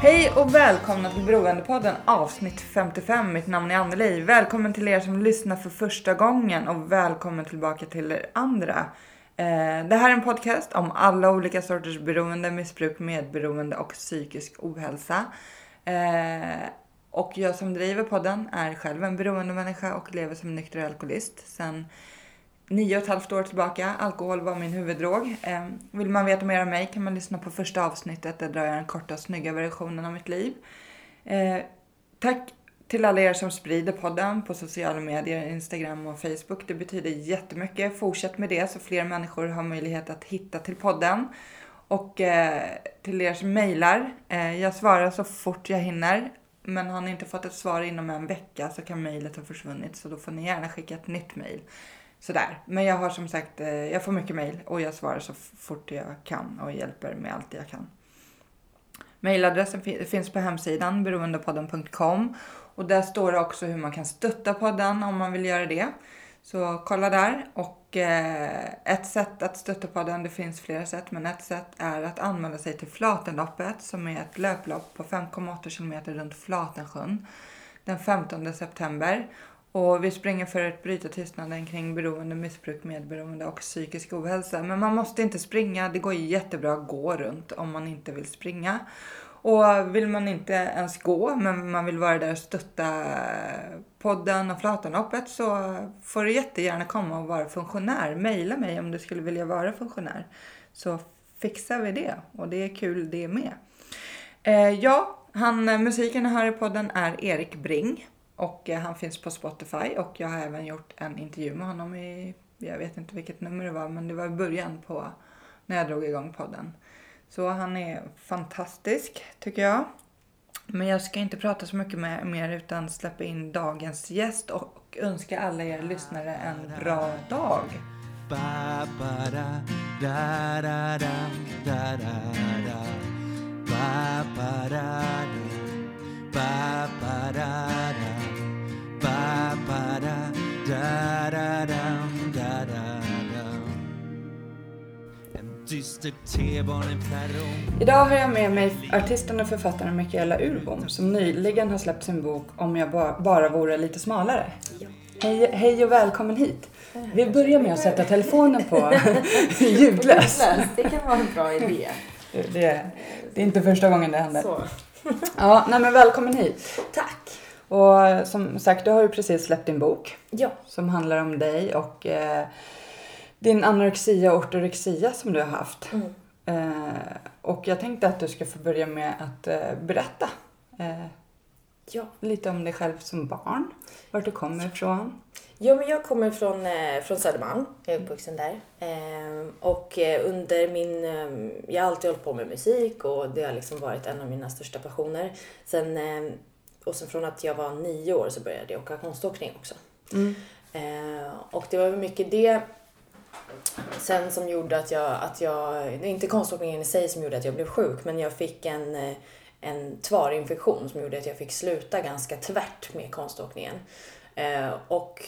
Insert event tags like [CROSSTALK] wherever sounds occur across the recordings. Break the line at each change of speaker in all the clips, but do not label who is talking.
Hej och välkomna till Beroendepodden avsnitt 55. Mitt namn är Anneli. Välkommen till er som lyssnar för första gången och välkommen tillbaka till er andra. Eh, det här är en podcast om alla olika sorters beroende, missbruk, medberoende och psykisk ohälsa. Eh, och jag som driver podden är själv en beroendemänniska och lever som nykter alkoholist sedan nio och ett halvt år tillbaka. Alkohol var min huvuddrog. Eh, vill man veta mer om mig kan man lyssna på första avsnittet. Där drar jag den korta snygga versionen av mitt liv. Eh, tack till alla er som sprider podden på sociala medier, Instagram och Facebook. Det betyder jättemycket. Fortsätt med det så fler människor har möjlighet att hitta till podden. Och eh, till er som mejlar. Jag svarar så fort jag hinner. Men har ni inte fått ett svar inom en vecka så kan mejlet ha försvunnit. Så då får ni gärna skicka ett nytt mejl. Sådär. Men jag har som sagt, eh, jag får mycket mejl och jag svarar så fort jag kan och hjälper med allt jag kan. Mailadressen finns på hemsidan beroendepodden.com och där står det också hur man kan stötta podden om man vill göra det. Så kolla där. Och eh, ett sätt att stötta podden, det finns flera sätt, men ett sätt är att anmäla sig till Flatenloppet som är ett löplopp på 5,8 kilometer runt Flatensjön den 15 september. Och vi springer för att bryta tystnaden kring beroende, missbruk, medberoende och psykisk ohälsa. Men man måste inte springa. Det går jättebra att gå runt om man inte vill springa. Och vill man inte ens gå, men man vill vara där och stötta podden och Flatanloppet så får du jättegärna komma och vara funktionär. Mejla mig om du skulle vilja vara funktionär. Så fixar vi det. Och det är kul det med. Eh, ja, han, musiken här i podden är Erik Bring. Och eh, han finns på Spotify och jag har även gjort en intervju med honom i, jag vet inte vilket nummer det var, men det var i början på när jag drog igång podden. Så han är fantastisk tycker jag. Men jag ska inte prata så mycket med, mer utan släppa in dagens gäst och önska alla er lyssnare en bra dag.
Ba ba Ba da da Ba ba da da da da da da En dyster
Idag har jag med mig artisten och författaren Mikaela Urbom som nyligen har släppt sin bok Om jag ba- bara vore lite smalare. Hej, hej och välkommen hit. Vi börjar med att sätta telefonen [LAUGHS] på ljudlös.
Det kan vara en bra idé.
Det, det, det är inte första gången det händer.
Så. [LAUGHS]
Ja, nej men välkommen hit.
Tack.
Och som sagt, du har ju precis släppt din bok
Ja.
som handlar om dig och eh, din anorexia och ortorexia som du har haft.
Mm.
Eh, och jag tänkte att du ska få börja med att eh, berätta eh,
Ja.
lite om dig själv som barn. Vart du kommer ifrån.
Jo, men jag kommer från, eh, från Södermalm. Jag är uppvuxen där. Eh, och eh, under min... Eh, jag har alltid hållit på med musik och det har liksom varit en av mina största passioner. Sen, och sen från att jag var nio år så började jag åka konståkning också. Eh, och det var mycket det sen som gjorde att jag, att jag, inte konståkningen i sig som gjorde att jag blev sjuk, men jag fick en, en tvarinfektion som gjorde att jag fick sluta ganska tvärt med konståkningen. Eh, och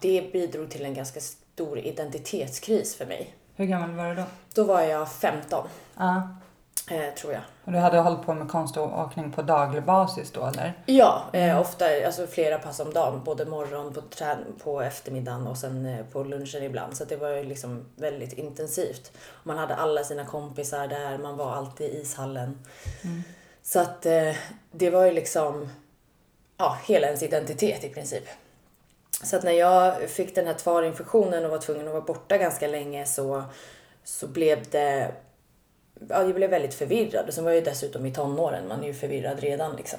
det bidrog till en ganska stor identitetskris för mig.
Hur gammal var du då?
Då var jag 15,
Ja.
eh, tror jag.
Och du hade hållit på med konståkning på daglig basis då eller?
Ja, eh, ofta, alltså flera pass om dagen. Både morgon, på, trän- på eftermiddagen och sen eh, på lunchen ibland. Så det var liksom väldigt intensivt. Man hade alla sina kompisar där, man var alltid i ishallen. Så att eh, det var ju liksom ja, hela ens identitet i princip. Så att när jag fick den här tvarinfektionen och var tvungen att vara borta ganska länge så, så blev det ja, jag blev väldigt förvirrad. Och sen var jag ju dessutom i tonåren, man är ju förvirrad redan liksom.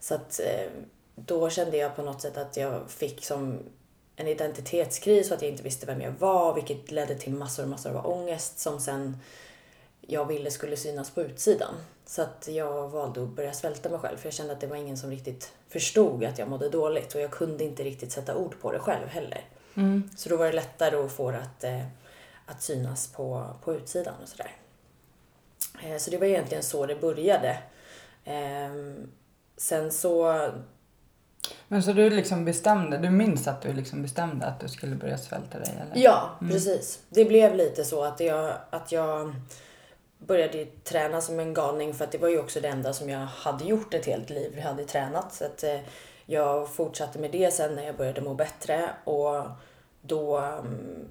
Så att eh, då kände jag på något sätt att jag fick som en identitetskris och att jag inte visste vem jag var, vilket ledde till massor och massor av ångest som sen jag ville skulle synas på utsidan. Så att jag valde att börja svälta mig själv för jag kände att det var ingen som riktigt förstod att jag mådde dåligt och jag kunde inte riktigt sätta ord på det själv heller.
Mm.
Så då var det lättare att få det att, eh, att synas på, på utsidan och sådär. Eh, så det var egentligen så det började. Ehm, sen så
Men så du liksom bestämde, du minns att du liksom bestämde att du skulle börja svälta dig eller?
Ja, precis. Det blev lite så att jag, att jag började ju träna som en galning för att det var ju också det enda som jag hade gjort ett helt liv. Jag hade tränat. Så att eh, jag fortsatte med det sen när jag började må bättre och då mm,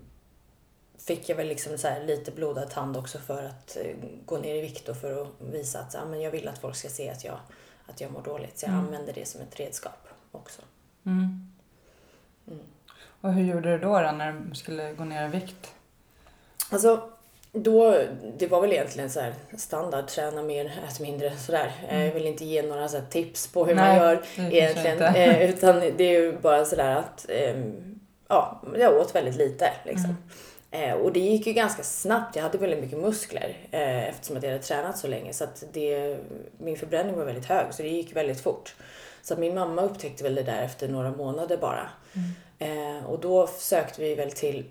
fick jag väl liksom så lite blodad tand också för att eh, gå ner i vikt och för att visa att ja, men jag vill att folk ska se att jag, att jag mår dåligt. Så jag använde det som ett redskap också.
Mm. Och hur gjorde du då, då när du skulle gå ner i vikt?
Alltså, då, det var väl egentligen så här standard, träna mer, ät mindre sådär. Eh, Jag vill inte ge några så tips på hur man
Nej,
gör
det kanske
egentligen. Eh, utan det är ju bara sådär att, ehm, ja, jag åt väldigt lite liksom. Eh, och det gick ju ganska snabbt. Jag hade väldigt mycket muskler eh, eftersom att jag hade tränat så länge. Så att det, min förbränning var väldigt hög så det gick väldigt fort. Så att min mamma upptäckte väl det där efter några månader bara. Eh, och då sökte vi väl till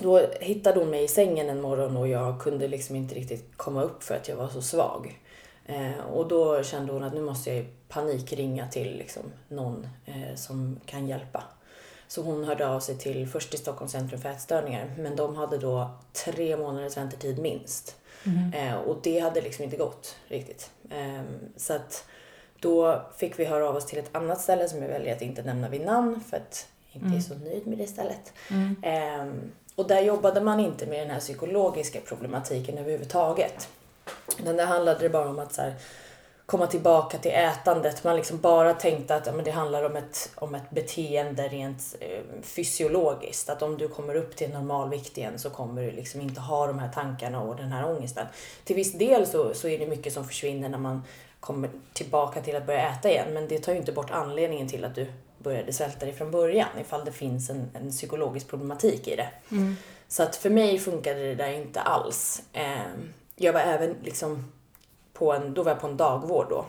då hittade hon mig i sängen en morgon och jag kunde liksom inte riktigt komma upp för att jag var så svag. Eh, och då kände hon att nu måste jag panikringa till liksom någon eh, som kan hjälpa. Så hon hörde av sig till först till Stockholms centrum för ätstörningar men de hade då tre månaders väntetid minst. Eh, och det hade liksom inte gått riktigt. Eh, så att då fick vi höra av oss till ett annat ställe som jag väljer att inte nämna vid namn för att jag inte är så nöjd med det stället. Ehm, och där jobbade man inte med den här psykologiska problematiken överhuvudtaget. Men där handlade det bara om att så här, komma tillbaka till ätandet. Man liksom bara tänkte att ja, men det handlar om ett, om ett beteende rent eh, fysiologiskt. Att om du kommer upp till normalvikt igen så kommer du liksom inte ha de här tankarna och den här ångesten. Till viss del så, så är det mycket som försvinner när man kommer tillbaka till att börja äta igen. Men det tar ju inte bort anledningen till att du började svälta dig från början ifall det finns en, en psykologisk problematik i det. Så att för mig funkade det där inte alls. Eh, jag var även liksom på en, då var jag på en dagvård då.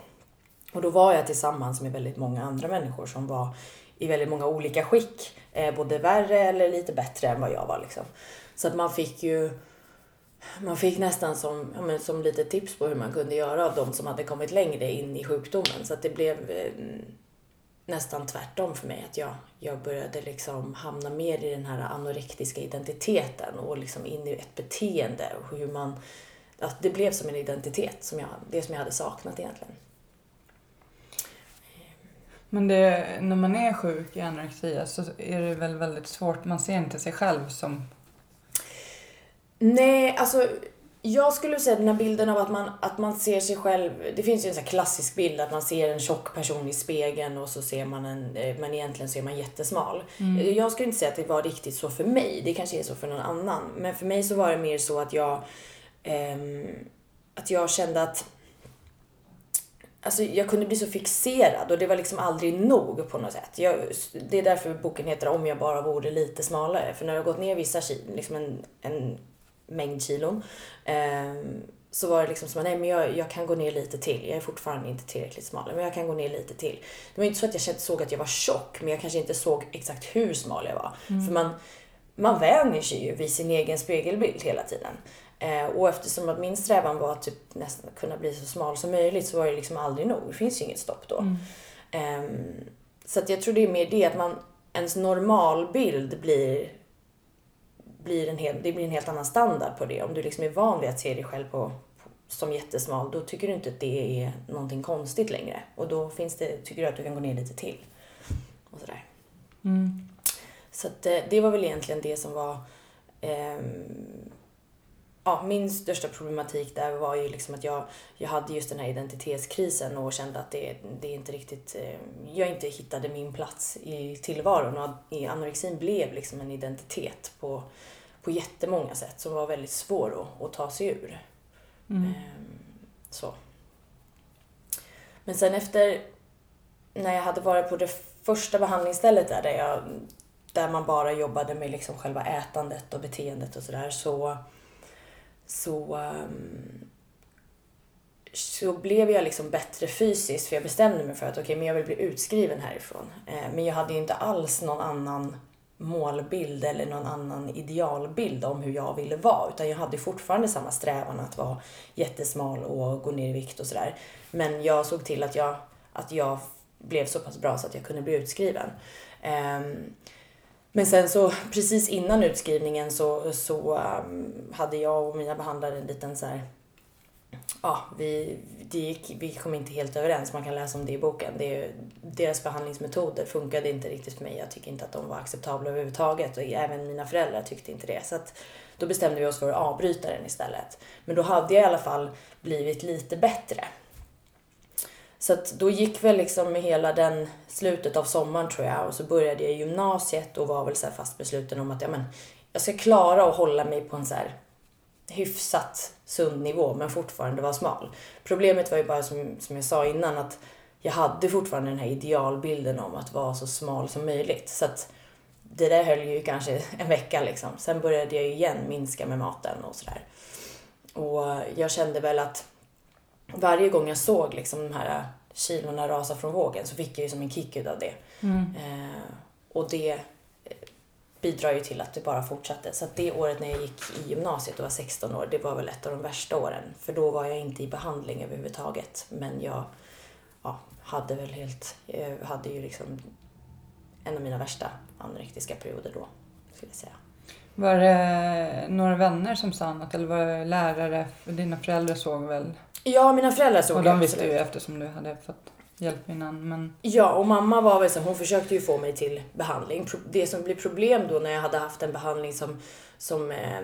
Och då var jag tillsammans med väldigt många andra människor som var i väldigt många olika skick. Eh, både värre eller lite bättre än vad jag var liksom. Så att man fick ju man fick nästan som, ja, men, som lite tips på hur man kunde göra av de som hade kommit längre in i sjukdomen. Så att det blev eh, nästan tvärtom för mig. Att jag, jag började liksom hamna mer i den här anorektiska identiteten och liksom in i ett beteende och hur man... Att det blev som en identitet, som jag, det som jag hade saknat egentligen.
Men det, när man är sjuk i anorexia så är det väl väldigt svårt. Man ser inte sig själv som...
Nej, alltså jag skulle säga den här bilden av att man, att man ser sig själv. Det finns ju en sån här klassisk bild att man ser en tjock person i spegeln och så ser man en, eh, men egentligen så är man jättesmal. Jag skulle inte säga att det var riktigt så för mig. Det kanske är så för någon annan. Men för mig så var det mer så att jag, ehm, att jag kände att Alltså jag kunde bli så fixerad och det var liksom aldrig nog på något sätt. Jag, det är därför boken heter Om jag bara vore lite smalare. För när jag gått ner vissa liksom en, en mängd kilon, eh, så var det liksom som att nej men jag, jag kan gå ner lite till. Jag är fortfarande inte tillräckligt smal, men jag kan gå ner lite till. Det var inte så att jag såg att jag var tjock, men jag kanske inte såg exakt hur smal jag var. För man, man vänjer sig ju vid sin egen spegelbild hela tiden. Eh, och eftersom att min strävan var att typ nästan kunna bli så smal som möjligt så var det liksom aldrig nog. Det finns ju inget stopp då. Ehm, så att jag tror det är mer det att man, ens normalbild blir, blir en helt, det blir en helt annan standard på det. Om du liksom är van vid att se dig själv på, på, som jättesmal, då tycker du inte att det är någonting konstigt längre. Och då finns det, tycker du att du kan gå ner lite till. Och sådär. Så att, eh, det var väl egentligen det som var ehm, ja, min största problematik där var ju liksom att jag, jag hade just den här identitetskrisen och kände att det, det inte riktigt, eh, jag inte hittade min plats i tillvaron och i anorexin blev liksom en identitet på, på jättemånga sätt som var väldigt svår att, att ta sig ur. Ehm, så. Men sen efter, när jag hade varit på det första behandlingsstället där, där, jag, där man bara jobbade med liksom själva ätandet och beteendet och sådär så så, ehm, så blev jag liksom bättre fysiskt för jag bestämde mig för att okej, okay, men jag vill bli utskriven härifrån. Eh, men jag hade ju inte alls någon annan målbild eller någon annan idealbild om hur jag ville vara. Utan jag hade fortfarande samma strävan att vara jättesmal och gå ner i vikt och sådär. Men jag såg till att jag, att jag blev så pass bra så att jag kunde bli utskriven. Um, men sen så precis innan utskrivningen så, så um, hade jag och mina behandlare en liten så här, ja, vi, det gick, vi kom inte helt överens. Man kan läsa om det i boken. Det, deras behandlingsmetoder funkade inte riktigt för mig. Jag tycker inte att de var acceptabla överhuvudtaget och även mina föräldrar tyckte inte det. Så att då bestämde vi oss för att avbryta den istället. Men då hade jag i alla fall blivit lite bättre. Så att då gick väl liksom hela den slutet av sommaren tror jag och så började jag gymnasiet och var väl så fast besluten om att ja, men, jag ska klara att hålla mig på en så här hyfsat sund nivå men fortfarande vara smal. Problemet var ju bara som, som jag sa innan att jag hade fortfarande den här idealbilden om att vara så smal som möjligt. Så att det där höll ju kanske en vecka liksom. Sen började jag igen minska med maten och sådär. Och jag kände väl att varje gång jag såg liksom de här kilorna rasa från vågen så fick jag ju som en kick av det. Mm. Eh, och det bidrar ju till att det bara fortsatte. Så det året när jag gick i gymnasiet och var 16 år, det var väl ett av de värsta åren. För då var jag inte i behandling överhuvudtaget. Men jag ja, hade väl helt, jag hade ju liksom en av mina värsta anorektiska perioder då, skulle jag säga.
Var det några vänner som sa något eller var det lärare? Dina föräldrar såg väl?
Ja, mina föräldrar såg
Och de visste ju eftersom du hade fått hjälp innan. Men...
Ja, och mamma var väl så hon försökte ju få mig till behandling. Det som blev problem då när jag hade haft en behandling som, som eh,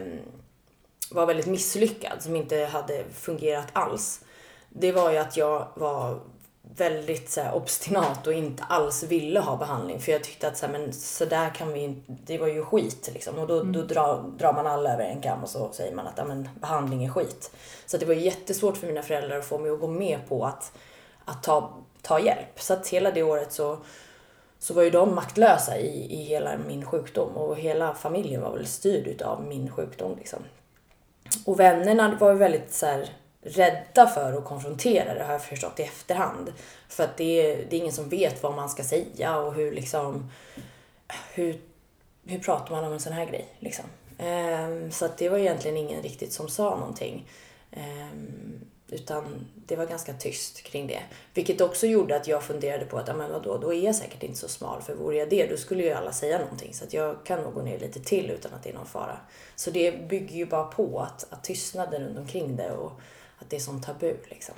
var väldigt misslyckad, som inte hade fungerat alls. Det var ju att jag var väldigt så här, obstinat och inte alls ville ha behandling. För jag tyckte att så här, men så där kan vi det var ju skit liksom. Och då, mm. då drar, drar man alla över en kam och så säger man att ja, men, behandling är skit. Så det var jättesvårt för mina föräldrar att få mig att gå med på att, att ta, ta hjälp. Så att hela det året så, så var ju de maktlösa i, i hela min sjukdom. Och hela familjen var väl styrd utav min sjukdom liksom. Och vännerna var ju väldigt så här, rädda för att konfrontera det har jag förstått i efterhand. För att det är, det är ingen som vet vad man ska säga och hur liksom hur, hur pratar man om en sån här grej liksom. Um, så att det var egentligen ingen riktigt som sa någonting. Um, utan det var ganska tyst kring det. Vilket också gjorde att jag funderade på att, ja men vadå, då är jag säkert inte så smal. För vore jag det, då skulle ju alla säga någonting. Så att jag kan nog gå ner lite till utan att det är någon fara. Så det bygger ju bara på att, att tystnaden runt omkring det och att det är som tabu liksom.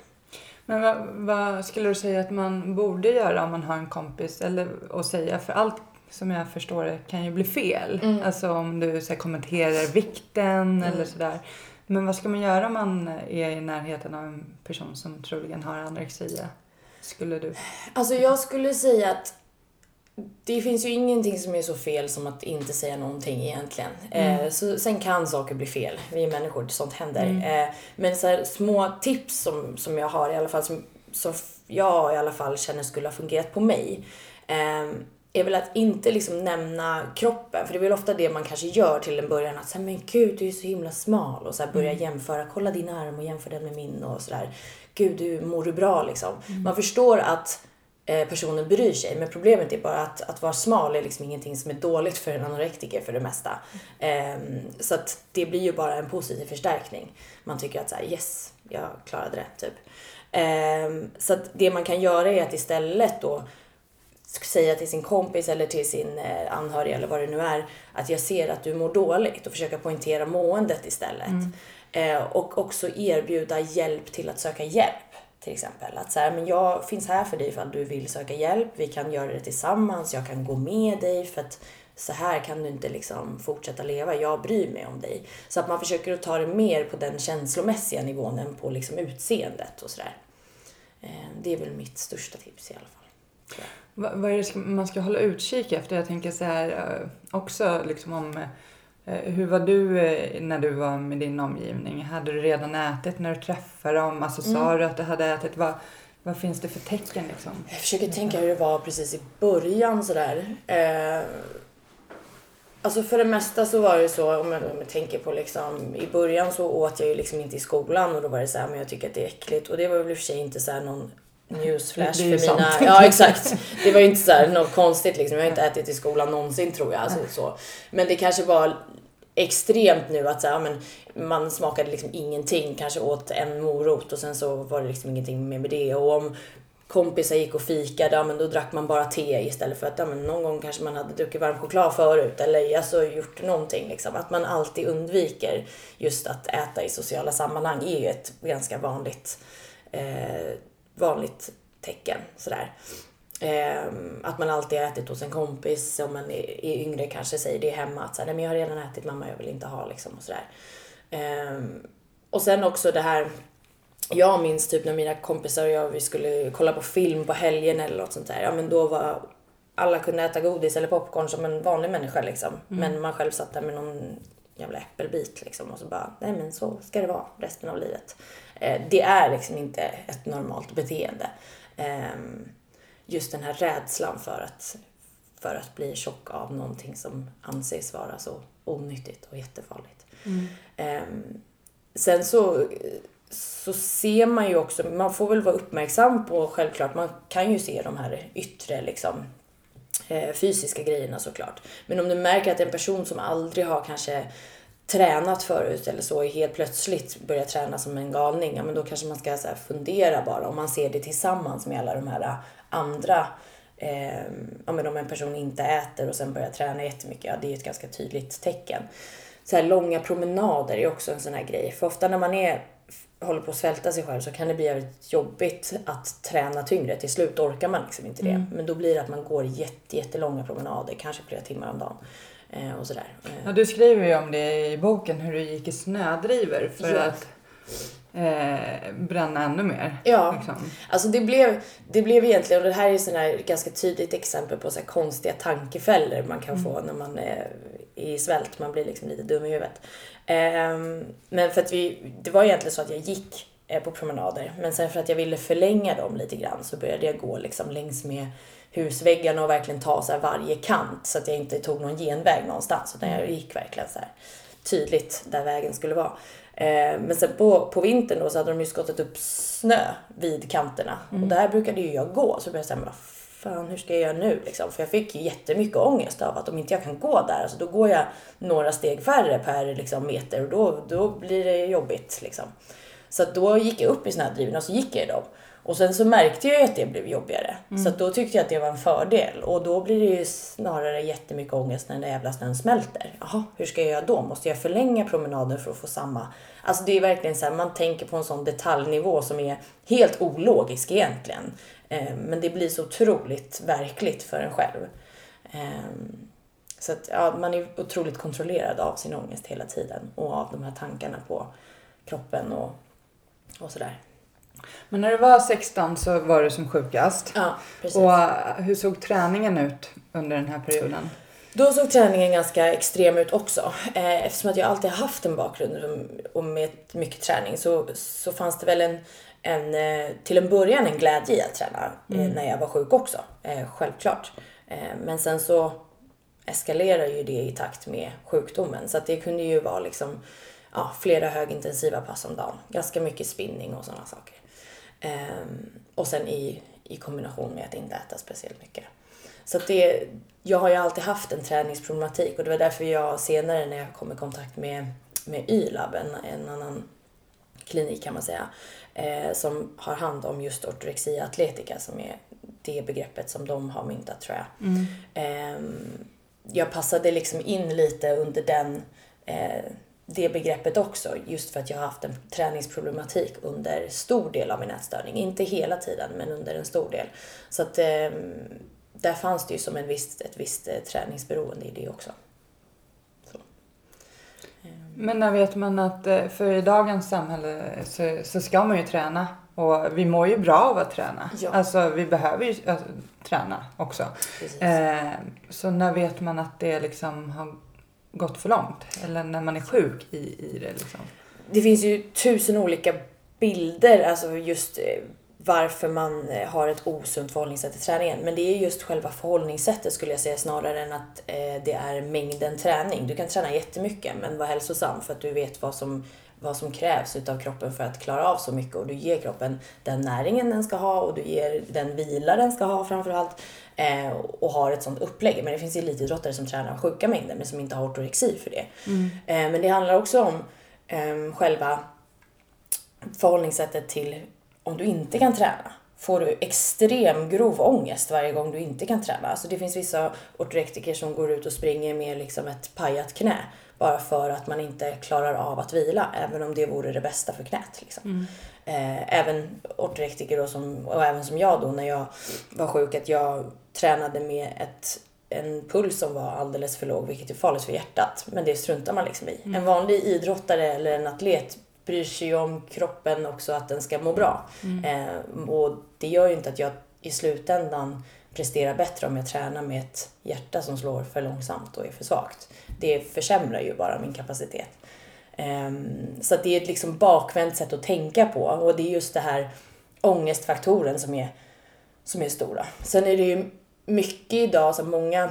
Men vad, vad, skulle du säga att man borde göra om man har en kompis eller att säga? För allt som jag förstår det kan ju bli fel. Mm. Alltså om du så här, kommenterar vikten mm. eller sådär. Men vad ska man göra om man är i närheten av en person som troligen har anorexia? Skulle du?
Alltså jag skulle säga att det finns ju ingenting som är så fel som att inte säga någonting egentligen. Mm. Eh, så, sen kan saker bli fel. Vi är människor, sånt händer. Mm. Eh, men så här, små tips som, som jag har i alla fall, som, som jag i alla fall känner skulle ha fungerat på mig. Eh, är väl att inte liksom nämna kroppen. För det är väl ofta det man kanske gör till en början. Att säga, men gud du är så himla smal. Och så här börja mm. jämföra. Kolla din arm och jämför den med min och sådär. Gud du mår du bra liksom. Mm. Man förstår att Eh, personen bryr sig. Men problemet är bara att, att vara smal är liksom ingenting som är dåligt för en anorektiker för det mesta. Um, så att det blir ju bara en positiv förstärkning. Man tycker att så här, yes, jag klarade det, typ. Um, så att det man kan göra är att istället då säga till sin kompis eller till sin eh, anhörig eller vad det nu är att jag ser att du mår dåligt och försöka poängtera måendet istället. Mm. Eh, och också erbjuda hjälp till att söka hjälp till exempel. Att så här, men jag finns här för dig ifall du vill söka hjälp. Vi kan göra det tillsammans. Jag kan gå med dig för att så här kan du inte liksom fortsätta leva. Jag bryr mig om dig. Så att man försöker att ta det mer på den känslomässiga nivån än på liksom utseendet och sådär. Eh, det är väl mitt största tips i alla fall.
Vad, är det man ska hålla utkik efter? Jag tänker så här eh, också liksom om Eh, hur var du eh, när du var med din omgivning? Hade du redan ätit när du träffade dem? Alltså mm. sa du att du hade ätit? Vad, vad finns det för tecken liksom?
Jag försöker tänka hur det var precis i början sådär. Eh, Alltså för det mesta så var det så, om jag, om jag tänker på liksom, i början så åt jag ju liksom inte i skolan och då var det så här, men jag tycker att det är äckligt. Och det var väl i och för sig inte så här någon newsflash för mina...
sant.
Ja exakt. Det var ju inte så här något konstigt liksom. Jag har inte ätit i skolan någonsin tror jag. Alltså, så. Men det kanske var extremt nu att så här, men man smakade liksom ingenting, kanske åt en morot och sen så var det liksom ingenting mer med det. Och om kompisar gick och fikade, ja, men då drack man bara te istället för att ja, men någon gång kanske man hade druckit varm choklad förut eller alltså gjort någonting. Liksom. Att man alltid undviker just att äta i sociala sammanhang är ju ett ganska vanligt, eh, vanligt tecken. Sådär. Eh, att man alltid har ätit hos en kompis, om man är, är yngre kanske säger det hemma att så här, Nej, men jag har redan ätit mamma, jag vill inte ha liksom och sådär. Eh, och sen också det här jag minns typ när mina kompisar och jag vi skulle kolla på film på helgen eller något sånt där. Ja men då var alla kunde äta godis eller popcorn som en vanlig människa liksom. Men man själv satt där med någon jävla äppelbit liksom och så bara, nej men så ska det vara resten av livet. Eh, det är liksom inte ett normalt beteende. Eh, just den här rädslan för att, för att bli tjock av någonting som anses vara så onyttigt och jättefarligt. Eh, sen så så ser man ju också, man får väl vara uppmärksam på självklart, man kan ju se de här yttre liksom eh, fysiska grejerna såklart. Men om du märker att en person som aldrig har kanske tränat förut eller så helt plötsligt börjar träna som en galning, ja men då kanske man ska så fundera bara om man ser det tillsammans med alla de här andra eh, ja men om en person inte äter och sen börjar träna jättemycket, ja det är ett ganska tydligt tecken. Så här långa promenader är också en sån här grej. För ofta när man är håller på att svälta sig själv så kan det bli jävligt jobbigt att träna tyngre. Till slut orkar man liksom inte det. Men då blir det att man går jätte, jättelånga promenader, kanske flera timmar om dagen. Eh, och sådär. Eh,
Ja, du skriver ju om det i boken, hur du gick i snödrivor för
Ja.
att eh, bränna ännu mer.
Ja.
Liksom.
Alltså det blev, det blev egentligen, och det här är sån här ganska tydligt exempel på så konstiga tankefällor man kan få när man är i svält. Man blir liksom lite dum i huvudet. Ehm, men för att vi, det var egentligen så att jag gick eh, på promenader. Men sen för att jag ville förlänga dem lite grann så började jag gå liksom längs med husväggarna och verkligen ta så varje kant så att jag inte tog någon genväg någonstans. Utan jag gick verkligen så tydligt där vägen skulle vara. Eh, men sen på, på vintern då så hade de ju skottat upp snö vid kanterna. Och där brukade ju jag gå. Så började jag säga, fan hur ska jag göra nu liksom? För jag fick ju jättemycket ångest av att om inte jag kan gå där, alltså då går jag några steg färre per liksom, meter och då, då blir det jobbigt liksom. Så då gick jag upp i snödrivorna och så gick jag i dem. Och sen så märkte jag ju att det blev jobbigare. Så att då tyckte jag att det var en fördel. Och då blir det ju snarare jättemycket ångest när den där jävla snön smälter. Jaha, hur ska jag göra då? Måste jag förlänga promenaden för att få samma? Alltså det är verkligen så här, man tänker på en sån detaljnivå som är helt ologisk egentligen. Eh, Men det blir så otroligt verkligt för en själv. Ehm, Så att ja, man är otroligt kontrollerad av sin ångest hela tiden och av de här tankarna på kroppen och, och sådär.
Men när du var 16 så var du som sjukast.
Ja, precis.
Och eh, hur såg träningen ut under den här perioden?
Då såg träningen ganska extrem ut också. Eh, Eftersom att jag alltid har haft en bakgrund och med mycket träning så, så fanns det väl en, en, eh, till en början en glädje i att träna eh, när jag var sjuk också. Självklart. Men sen så eskalerar ju det i takt med sjukdomen. Så att det kunde ju vara liksom, ja, flera högintensiva pass om dagen. Ganska mycket spinning och sådana saker. Ehm, och sen i, i kombination med att inte äta speciellt mycket. Så det, jag har ju alltid haft en träningsproblematik och det var därför jag senare när jag kom i kontakt med, med YLAB, en, en annan klinik kan man säga, eh, som har hand om just ortorexia atletica som är det begreppet som de har myntat tror jag. Ehm, jag passade liksom in lite under den, eh, det begreppet också just för att jag har haft en träningsproblematik under stor del av min ätstörning. Inte hela tiden men under en stor del. Så att ehm, där fanns det ju som en viss, ett visst eh, träningsberoende i det också. Så.
Men när vet man att, eh, för i dagens samhälle så, så ska man ju träna. Och vi mår ju bra av att träna.
Ja.
Alltså vi behöver ju alltså, träna också. Eh, så när vet man att det liksom har gått för långt? Eller när man är sjuk i, i det liksom?
Det finns ju tusen olika bilder, alltså just eh, varför man eh, har ett osunt förhållningssätt till träningen. Men det är just själva förhållningssättet skulle jag säga snarare än att eh, det är mängden träning. Du kan träna jättemycket men vara hälsosam för att du vet vad som, vad som krävs utav kroppen för att klara av så mycket och du ger kroppen den näringen den ska ha och du ger den vila den ska ha framförallt eh, och har ett sånt upplägg. Men det finns elitidrottare som tränar sjuka mängder men som inte har ortorexi för det. Eh, men det handlar också om eh, själva förhållningssättet till om du inte kan träna. Får du extrem grov ångest varje gång du inte kan träna. Alltså det finns vissa ortorektiker som går ut och springer med liksom ett pajat knä. Bara för att man inte klarar av att vila, även om det vore det bästa för knät. Liksom. Eh, även ortorektiker och, som, och även som jag då när jag var sjuk, att jag tränade med ett, en puls som var alldeles för låg, vilket är farligt för hjärtat. Men det struntar man liksom i. En vanlig idrottare eller en atlet bryr sig ju om kroppen också, att den ska må bra. Eh, och det gör ju inte att jag i slutändan presterar bättre om jag tränar med ett hjärta som slår för långsamt och är för svagt. Det försämrar ju bara min kapacitet. Ehm, så att det är ett liksom bakvänt sätt att tänka på och det är just det här ångestfaktoren som är, som är stora. Sen är det ju mycket idag, så många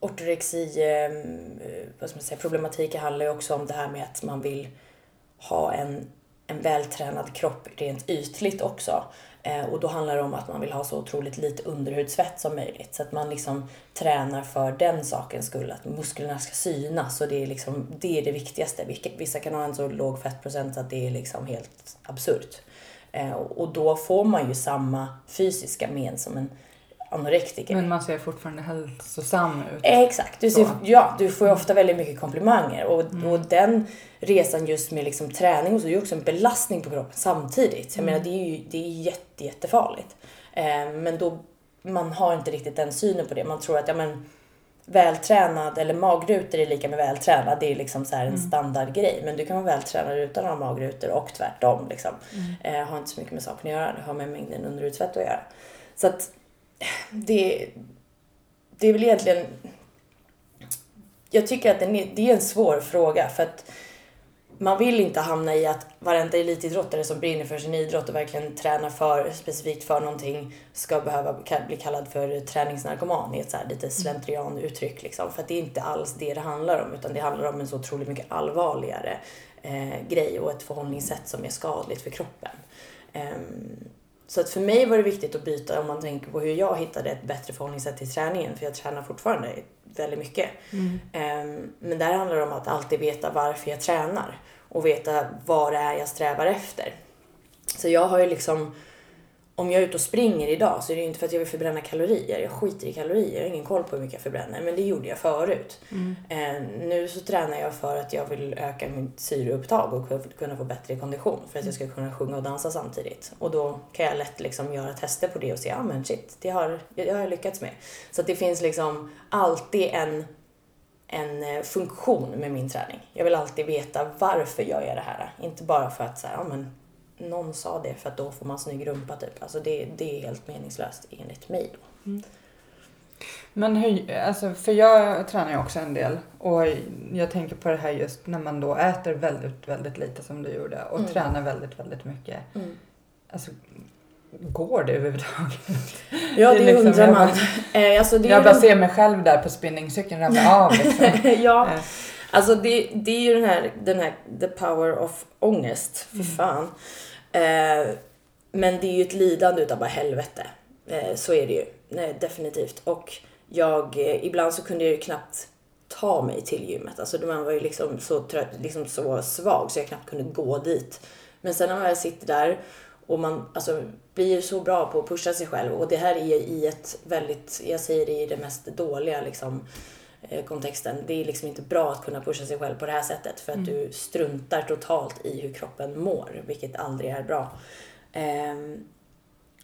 ortorexi, ehm, vad ska man säga, problematiker handlar ju också om det här med att man vill ha en, en vältränad kropp rent ytligt också. Eh, och då handlar det om att man vill ha så otroligt lite underhudsfett som möjligt. Så att man liksom tränar för den sakens skull, att musklerna ska synas. Och det är, liksom, det, är det viktigaste. Vissa kan ha en så låg fettprocent att det är liksom helt absurt. Eh, och då får man ju samma fysiska men som en anorektiker.
Men man ser fortfarande hälsosam ut.
Exakt. Du, ser,
Så.
ja, du får ju ofta väldigt mycket komplimanger. Och,
Mm.
och den resan just med liksom träning och så är ju också en belastning på kroppen samtidigt. Jag
Mm.
menar det är ju det är jätte, jättefarligt. Eh, men då, man har inte riktigt den synen på det. Man tror att ja, men, vältränad eller magrutor är lika med vältränad. Det är liksom så en
Mm.
standardgrej. Men du kan vara vältränad utan att ha magrutor och tvärtom. Liksom.
Mm.
Eh, har inte så mycket med saken att göra. Det har med mängden underhudsfett att göra. Så att det, det är väl egentligen... Jag tycker att är, det är en svår fråga för att man vill inte hamna i att varenda elitidrottare som brinner för sin idrott och verkligen tränar för, specifikt för någonting ska behöva bli kallad för träningsnarkoman i ett så här lite slentrian-uttryck. Liksom. För att det är inte alls det det handlar om utan det handlar om en så otroligt mycket allvarligare eh, grej och ett förhållningssätt som är skadligt för kroppen. Ehm, så att för mig var det viktigt att byta om man tänker på hur jag hittade ett bättre förhållningssätt till träningen. För jag tränar fortfarande väldigt mycket. Ehm, Men där handlar det om att alltid veta varför jag tränar. Och veta vad det är jag strävar efter. Så jag har ju liksom, om jag är ute och springer idag så är det ju inte för att jag vill förbränna kalorier. Jag skiter i kalorier, jag har ingen koll på hur mycket jag förbränner. Men det gjorde jag förut. Eh, nu så tränar jag för att jag vill öka mitt syreupptag och ku- kunna få bättre kondition. För att jag ska kunna sjunga och dansa samtidigt. Och då kan jag lätt liksom göra tester på det och se, ja men shit, det har, det har jag lyckats med. Så att det finns liksom alltid en en eh, funktion med min träning. Jag vill alltid veta varför jag gör det här. Inte bara för att säga, ja men någon sa det för att då får man snygg rumpa typ. Alltså det, det är helt meningslöst enligt mig då.
Men hur, alltså, för jag tränar ju också en del och jag tänker på det här just när man då äter väldigt, väldigt lite som du gjorde och
Mm.
tränar väldigt, väldigt mycket.
Mm.
Alltså, går det överhuvudtaget?
Ja,
Det
det,
liksom-
undrar
jag
man.
bara- [LAUGHS]
Eh, alltså det är
Jag
ju
bara
den-
ser mig själv där på spinningcykeln ramla av [LAUGHS] liksom.
ja,
Eh,
alltså det, det är ju den här, den här the power of ångest. Fy fan. Eh, men det är ju ett lidande utav bara helvete. Eh, så är det ju. Nej, definitivt. Och jag, eh, ibland så kunde jag ju knappt ta mig till gymmet. Alltså man var ju liksom så trött, liksom så svag så jag knappt kunde gå dit. Men sen när man väl sitter där och man alltså, blir så bra på att pusha sig själv och det här är i ett väldigt, jag säger det i det mest dåliga liksom eh, kontexten. Det är liksom inte bra att kunna pusha sig själv på det här sättet för att du struntar totalt i hur kroppen mår, vilket aldrig är bra. Ehm,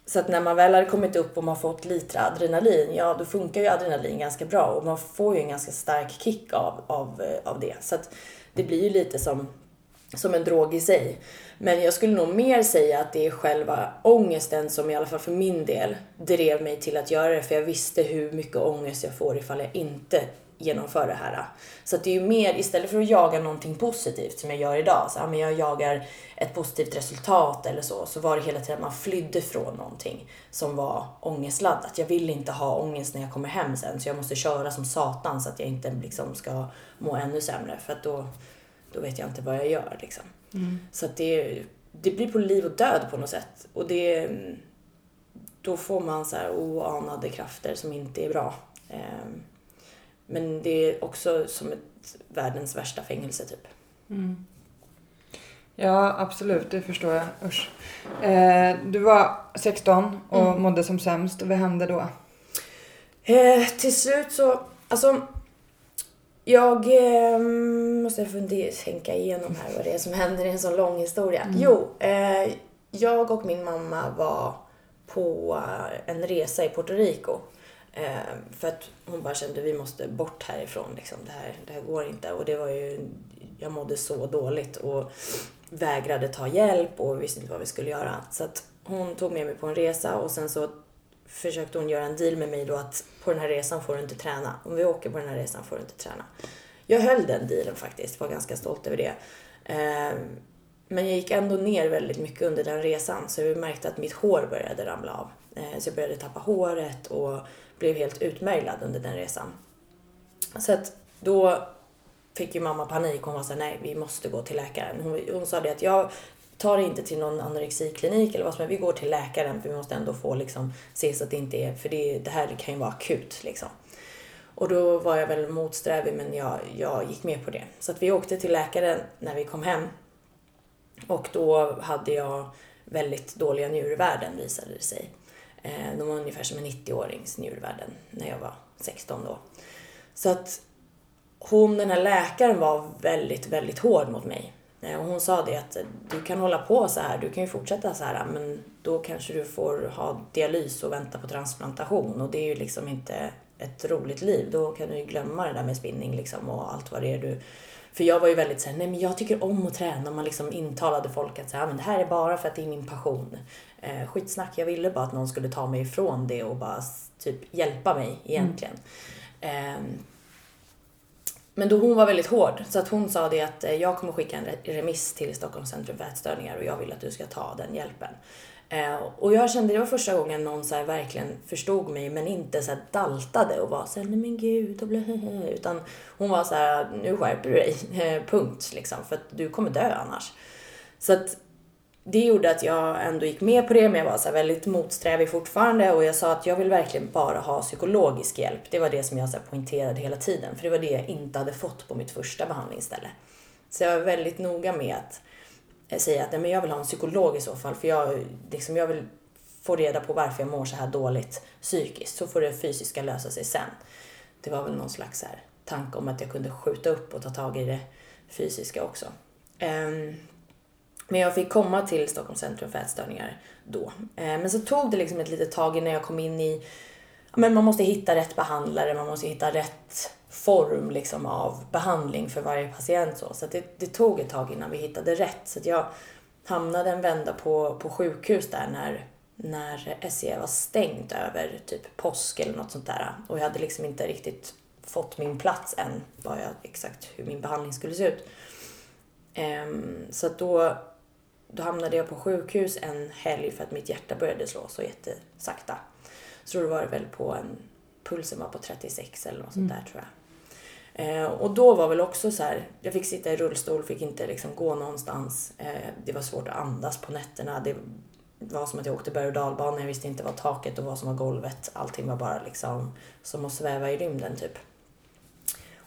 så att när man väl har kommit upp och man har fått lite adrenalin, ja då funkar ju adrenalin ganska bra och man får ju en ganska stark kick av, av, eh, av det. Så att det blir ju lite som, som en drog i sig. Men jag skulle nog mer säga att det är själva ångesten som i alla fall för min del drev mig till att göra det. För jag visste hur mycket ångest jag får ifall jag inte genomför det här. Så att det är ju mer, istället för att jaga någonting positivt som jag gör idag, så ja, men jag jagar ett positivt resultat eller så, så var det hela tiden att man flydde från någonting som var ångestladdat. Jag vill inte ha ångest när jag kommer hem sen, så jag måste köra som satan så att jag inte liksom ska må ännu sämre, för att då, då vet jag inte vad jag gör liksom. Så att det, det blir på liv och död på något sätt. Och det, då får man så här oanade krafter som inte är bra. Ehm, Men det är också som ett världens värsta fängelse typ.
Ja, absolut. Det förstår jag. Usch. Eh, du var 16 och
Mm.
mådde som sämst. Vad hände då?
Eh, till slut så, alltså jag eh, måste fundera, tänka igenom här vad det är som händer i en sån lång historia. Jo, eh, jag och min mamma var på en resa i Puerto Rico. Eh, för att hon bara kände vi måste bort härifrån. Liksom. Det, här, det här går inte. Och det var ju, jag mådde så dåligt och vägrade ta hjälp och visste inte vad vi skulle göra. Så att hon tog med mig på en resa och sen så försökte hon göra en deal med mig då att på den här resan får du inte träna. Om vi åker på den här resan får du inte träna. Jag höll den dealen faktiskt, var ganska stolt över det. Eh, Men jag gick ändå ner väldigt mycket under den resan så jag märkte att mitt hår började ramla av. Eh, Så jag började tappa håret och blev helt utmärglad under den resan. Så att då fick ju mamma panik. Hon var såhär, nej vi måste gå till läkaren. Hon, hon sa det att jag tar det inte till någon anorexiklinik eller vad som helst. Vi går till läkaren för vi måste ändå få liksom se så att det inte är, för det, det här kan ju vara akut liksom. Och då var jag väl motsträvig men jag, jag gick med på det. Så att vi åkte till läkaren när vi kom hem. Och då hade jag väldigt dåliga njurvärden visade det sig. Eh, De var ungefär som en 90-årings njurvärden när jag var 16 då. Så att hon, den här läkaren var väldigt, väldigt hård mot mig. Eh, Och hon sa det att eh, du kan hålla på så här, du kan ju fortsätta så här men då kanske du får ha dialys och vänta på transplantation och det är ju liksom inte ett roligt liv. Då kan du ju glömma det där med spinning liksom och allt vad det är du... För jag var ju väldigt såhär, nej men jag tycker om att träna. Man liksom intalade folk att så här, men det här är bara för att det är min passion. Eh, skitsnack, jag ville bara att någon skulle ta mig ifrån det och bara typ hjälpa mig egentligen. Ehm, men då hon var väldigt hård så att hon sa det att eh, jag kommer skicka en remiss till Stockholms centrum för ätstörningar och jag vill att du ska ta den hjälpen. Eh, och jag kände det var första gången någon så här verkligen förstod mig men inte så här daltade och var så här, nej men gud och blä, utan hon var så här, nu skärper du dig, [LAUGHS] eh, punkt liksom för att du kommer dö annars. Så att det gjorde att jag ändå gick med på det, men jag var så här väldigt motsträvig fortfarande och jag sa att jag vill verkligen bara ha psykologisk hjälp. Det var det som jag så här poängterade hela tiden, för det var det jag inte hade fått på mitt första behandlingsställe. Så jag var väldigt noga med att Eh, säga att nej, men jag vill ha en psykolog i så fall, för jag, liksom, jag vill få reda på varför jag mår så här dåligt psykiskt, så får det fysiska lösa sig sen. Det var väl någon slags så här tanke om att jag kunde skjuta upp och ta tag i det fysiska också. Um, men jag fick komma till Stockholms centrum för ätstörningar då. Ehm, men så tog det liksom ett litet tag innan jag kom in i... Men man måste hitta rätt behandlare, man måste hitta rätt form liksom av behandling för varje patient. Så, så det, det tog ett tag innan vi hittade rätt. Så jag hamnade en vända på, på sjukhus där när, när SE var stängt över typ påsk eller något sånt där. Och jag hade liksom inte riktigt fått min plats än, vad jag exakt hur min behandling skulle se ut. Ehm, så då, då hamnade jag på sjukhus en helg för att mitt hjärta började slå så jättesakta. Så då var det väl på en, pulsen var på 36 eller något sånt där tror jag. Eh, och då var väl också så här, jag fick sitta i rullstol, fick inte liksom gå någonstans. Eh, det var svårt att andas på nätterna. Det var som att jag åkte berg och dalbana, jag visste inte vad taket och vad som var golvet. Allting var bara liksom som att sväva i rymden typ.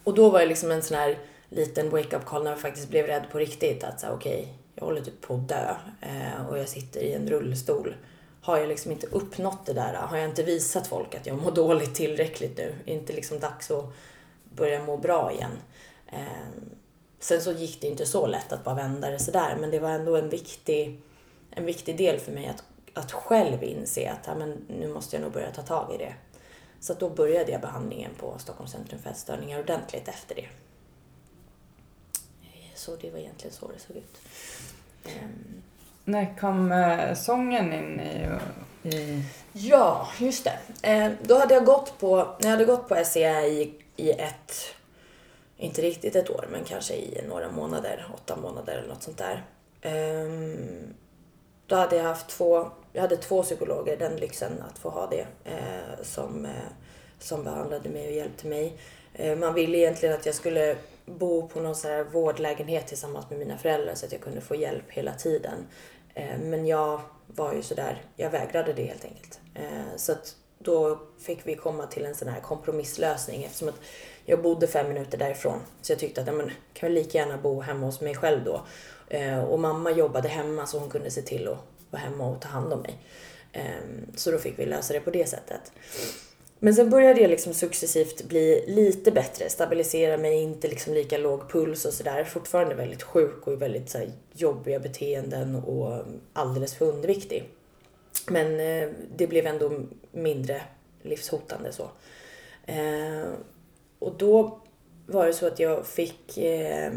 Och då var det liksom en sån här liten wake-up call när jag faktiskt blev rädd på riktigt. Att säga okej, jag håller typ på att dö eh, och jag sitter i en rullstol. Har jag liksom inte uppnått det där? Har jag inte visat folk att jag mår dåligt tillräckligt nu? Är det inte liksom dags att börja må bra igen? Eh, sen så gick det inte så lätt att bara vända det sådär, men det var ändå en viktig, en viktig del för mig att, att själv inse att ja, men nu måste jag nog börja ta tag i det. Så då började jag behandlingen på Stockholms centrum för ätstörningar ordentligt efter det. Så det var egentligen så det såg ut. Ehm,
När kom eh, sången in i... i...
Ja, just det. Eh, då hade jag gått på, när jag hade gått på SCA i i ett, inte riktigt ett år, men kanske i några månader, åtta månader eller något sånt där. Um, då hade jag haft två, jag hade två psykologer, den lyxen att få ha det, eh, som, eh, som behandlade mig och hjälpte mig. Eh, man ville egentligen att jag skulle bo på någon sån här vårdlägenhet tillsammans med mina föräldrar så att jag kunde få hjälp hela tiden. Eh, men jag var ju sådär, jag vägrade det helt enkelt. Eh, så att då fick vi komma till en sån här kompromisslösning eftersom att jag bodde fem minuter därifrån. Så jag tyckte att jag kan väl lika gärna bo hemma hos mig själv då. Eh, och mamma jobbade hemma så hon kunde se till att vara hemma och ta hand om mig. Ehm, så då fick vi lösa det på det sättet. Men sen började jag liksom successivt bli lite bättre, stabilisera mig, inte liksom lika låg puls och sådär. Fortfarande väldigt sjuk och väldigt så jobbiga beteenden och alldeles för underviktig. Men eh, det blev ändå mindre livshotande så. Eh, och då var det så att jag fick eh,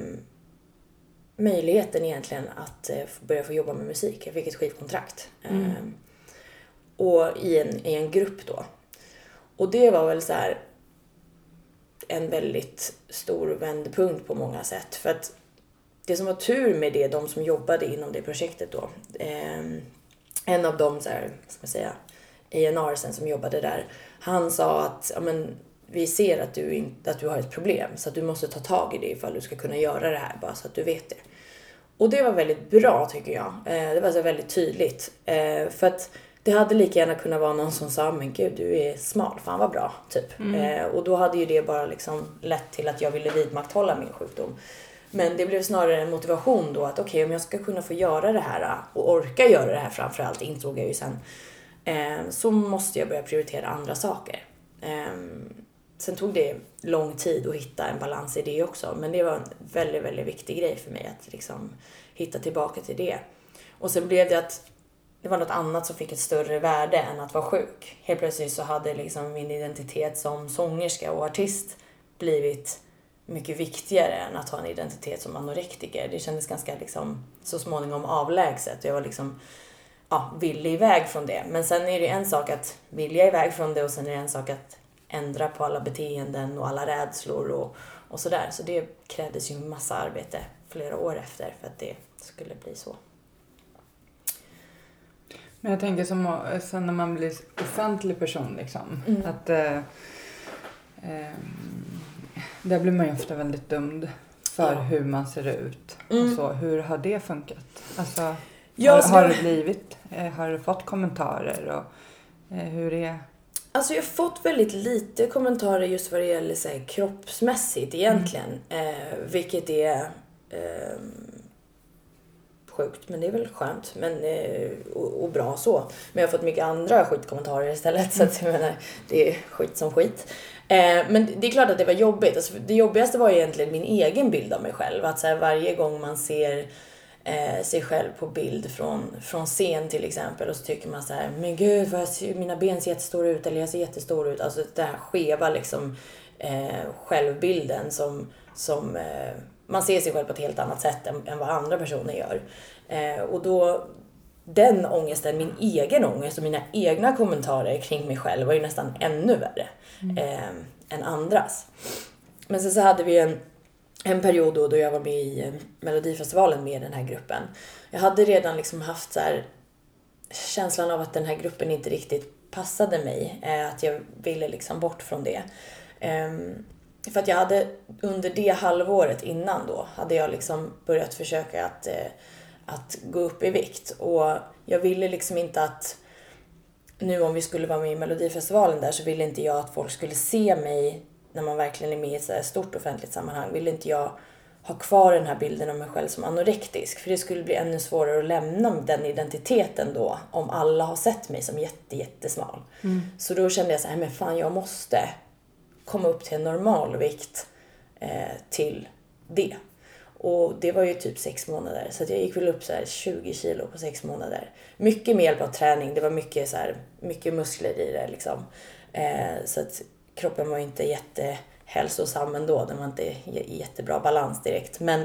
möjligheten egentligen att börja få jobba med musik. Jag fick ett skivkontrakt. Mm. Och i en, i en grupp då. Och det var väl så här en väldigt stor vändpunkt på många sätt. För att det som var tur med det, de som jobbade inom det projektet då. En av dem, så här, ska man säga, A&R som jobbade där. Han sa att ja, men, vi ser att du, inte, att du har ett problem så att du måste ta tag i det ifall du ska kunna göra det här bara så att du vet det. Och det var väldigt bra tycker jag. Eh, det var så väldigt tydligt. Eh, för att det hade lika gärna kunnat vara någon som sa men gud du är smal, fan vad bra. Typ. Mm. Eh, och då hade ju det bara liksom lett till att jag ville vidmakthålla min sjukdom. Men det blev snarare en motivation då att okej okay, om jag ska kunna få göra det här äh, och orka göra det här framförallt insåg jag ju sen. Eh, så måste jag börja prioritera andra saker. Eh, sen tog det lång tid att hitta en balans i det också. Men det var en väldigt, väldigt viktig grej för mig att liksom hitta tillbaka till det. Och sen blev det att det var något annat som fick ett större värde än att vara sjuk. Helt plötsligt så hade liksom min identitet som sångerska och artist blivit mycket viktigare än att ha en identitet som anorektiker. Det kändes ganska liksom så småningom avlägset. Jag var liksom ja, ville iväg från det. Men sen är det en sak att vilja iväg från det och sen är det en sak att ändra på alla beteenden och alla rädslor och, och sådär. Så det krävdes ju en massa arbete flera år efter för att det skulle bli så.
Men jag tänker som sen när man blir offentlig person liksom. Mm. Att eh, eh, där blir man ju ofta väldigt dömd för ja. hur man ser ut. Mm. Och så. Hur har det funkat? Alltså, har, har, det blivit, eh, har du fått kommentarer och eh, hur är
Alltså jag har fått väldigt lite kommentarer just vad det gäller så här, kroppsmässigt egentligen. Mm. Eh, vilket är eh, sjukt, men det är väl skönt men, eh, och, och, bra så. Men jag har fått mycket andra skitkommentarer istället så att jag menar, det är skit som skit. Eh, men det är klart att det var jobbigt. Alltså, det jobbigaste var egentligen min egen bild av mig själv. Att så här, varje gång man ser eh, sig själv på bild från, från scen till exempel och så tycker man så här, men gud vad ser, mina ben ser jättestora ut eller jag ser jättestor ut. Alltså den här skeva liksom eh, självbilden som, som eh, man ser sig själv på ett helt annat sätt än, än vad andra personer gör. Eh, och då, den ångesten, min egen ångest och mina egna kommentarer kring mig själv var ju nästan ännu värre mm. eh, än andras. Men sen så hade vi en, en period då, då jag var med i eh, Melodifestivalen med den här gruppen. Jag hade redan liksom haft så här, känslan av att den här gruppen inte riktigt passade mig. Eh, att jag ville liksom bort från det. Um, för att jag hade under det halvåret innan då hade jag liksom börjat försöka att, eh, att gå upp i vikt. Och jag ville liksom inte att nu om vi skulle vara med i Melodifestivalen där så ville inte jag att folk skulle se mig när man verkligen är med i ett stort offentligt sammanhang. Ville inte jag ha kvar den här bilden av mig själv som anorektisk. För det skulle bli ännu svårare att lämna den identiteten då om alla har sett mig som jätte, jättesmal. Mm. Så då kände jag så här, men fan jag måste komma upp till en normalvikt eh, till det. Och det var ju typ sex månader. Så jag gick väl upp så 20 kilo på sex månader. Mycket med hjälp av träning. Det var mycket, så här, mycket muskler i det liksom. Eh, så att kroppen var inte jättehälsosam ändå. Den var inte i jättebra balans direkt. Men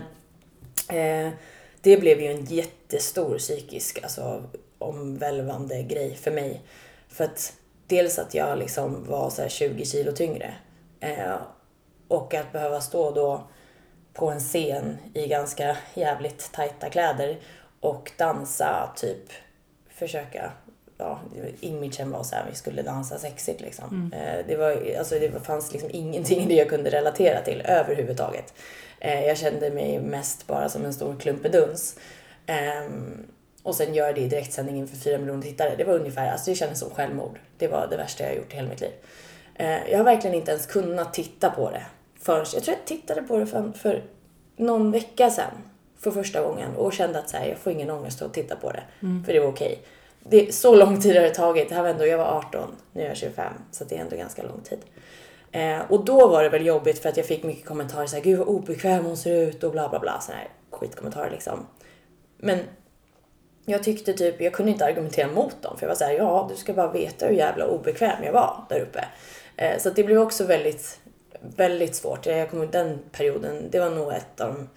eh, det blev ju en jättestor psykisk, alltså omvälvande grej för mig. För att dels att jag liksom var så 20 kilo tyngre. Eh, Och att behöva stå då på en scen i ganska jävligt tajta kläder och dansa, typ försöka ja, imagen var så här, vi skulle dansa sexigt liksom. Eh, Det, var, alltså, det fanns liksom ingenting det jag kunde relatera till överhuvudtaget. Eh, Jag kände mig mest bara som en stor klumpeduns. Ehm, och sen göra det i direktsändning inför fyra miljoner tittare. Det var ungefär, alltså det kändes som självmord. Det var det värsta jag gjort i hela mitt liv. Eh, Jag har verkligen inte ens kunnat titta på det förrän, jag tror jag tittade på det för, för någon vecka sedan för första gången och kände att så här, jag får ingen ångest att titta på det. För det var okej. Det, så lång tid har det tagit. Det här var ändå, jag var 18, nu är jag 25. Så det är ändå ganska lång tid. Eh, och då var det väl jobbigt för att jag fick mycket kommentarer såhär, gud vad obekväm hon ser ut och bla bla bla. Såna här skitkommentarer liksom. Men jag tyckte typ, jag kunde inte argumentera mot dem. För jag var såhär, ja du ska bara veta hur jävla obekväm jag var där uppe. Eh, så det blev också väldigt, väldigt svårt. Jag kommer den perioden, det var nog ett av de,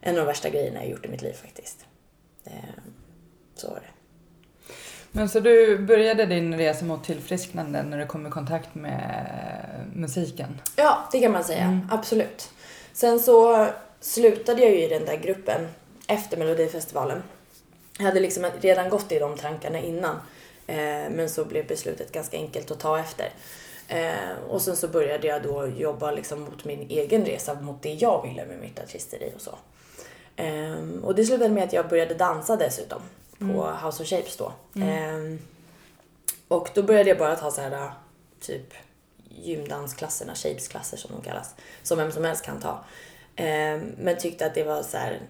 en av de värsta grejerna jag gjort i mitt liv faktiskt. Eh, så var det.
Men så du började din resa mot tillfrisknande när du kom i kontakt med musiken?
Ja, det kan man säga. Absolut. Sen så slutade jag ju i den där gruppen efter Melodifestivalen. Jag hade liksom redan gått i de tankarna innan. Eh, men så blev beslutet ganska enkelt att ta efter. Eh, och sen så började jag då jobba liksom mot min egen resa, mot det jag ville med mitt artisteri och så. Eh, och det slutade med att jag började dansa dessutom på House of Shapes då. Eh, och då började jag bara ta så här typ gymdansklasserna, shapesklasser som de kallas. Som vem som helst kan ta. Eh, men tyckte att det var så här.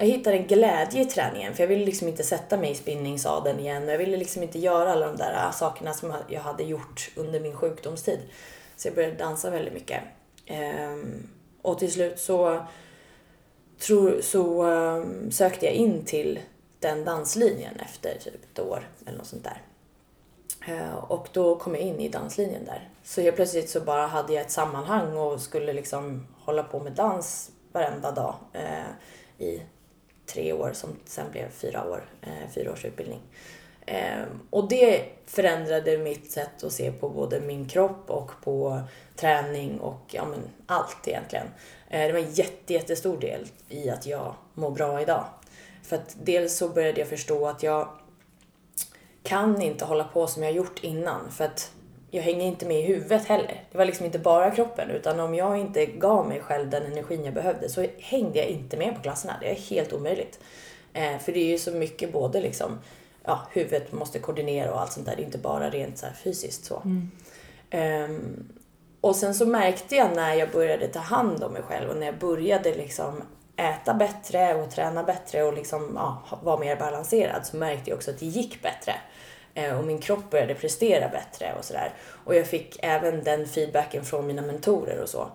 Jag hittade en glädje i träningen för jag ville liksom inte sätta mig i spinningsadeln igen och jag ville liksom inte göra alla de där äh, sakerna som jag hade gjort under min sjukdomstid. Så jag började dansa väldigt mycket. Ehm, och till slut så, så ehm, sökte jag in till den danslinjen efter typ ett år eller något sånt där. Ehm, och då kom jag in i danslinjen där. Så helt plötsligt så bara hade jag ett sammanhang och skulle liksom hålla på med dans varenda dag eh, i tre år som sen blev fyra år, eh, fyra års utbildning. Eh, och det förändrade mitt sätt att se på både min kropp och på träning och ja, men allt egentligen. Eh, det var en jätte, jättestor del i att jag mår bra idag. För att dels så började jag förstå att jag kan inte hålla på som jag gjort innan för att jag hänger inte med i huvudet heller. Det var liksom inte bara kroppen utan om jag inte gav mig själv den energin jag behövde så hängde jag inte med på klasserna. Det är helt omöjligt. Eh, för det är ju så mycket både liksom, ja, huvudet måste koordinera och allt sånt där. Inte bara rent så här fysiskt så. Ehm, och sen så märkte jag när jag började ta hand om mig själv och när jag började liksom äta bättre och träna bättre och liksom, ja, vara mer balanserad så märkte jag också att det gick bättre. Eh, och min kropp började prestera bättre och sådär. Och jag fick även den feedbacken från mina mentorer och så.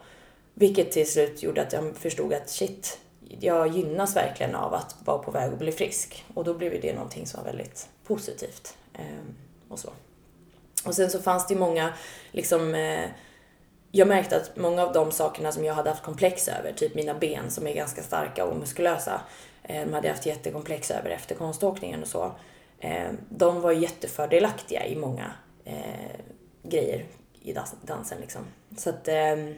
Vilket till slut gjorde att jag förstod att shit, jag gynnas verkligen av att vara på väg att bli frisk. Och då blev ju det någonting som var väldigt positivt. Ehm, och så. Och sen så fanns det ju många, liksom, eh, jag märkte att många av de sakerna som jag hade haft komplex över, typ mina ben som är ganska starka och muskulösa, eh, de hade jag haft jättekomplex över efter konståkningen och så. Eh, de var jättefördelaktiga i många eh, grejer i dansen liksom. Så att ehm,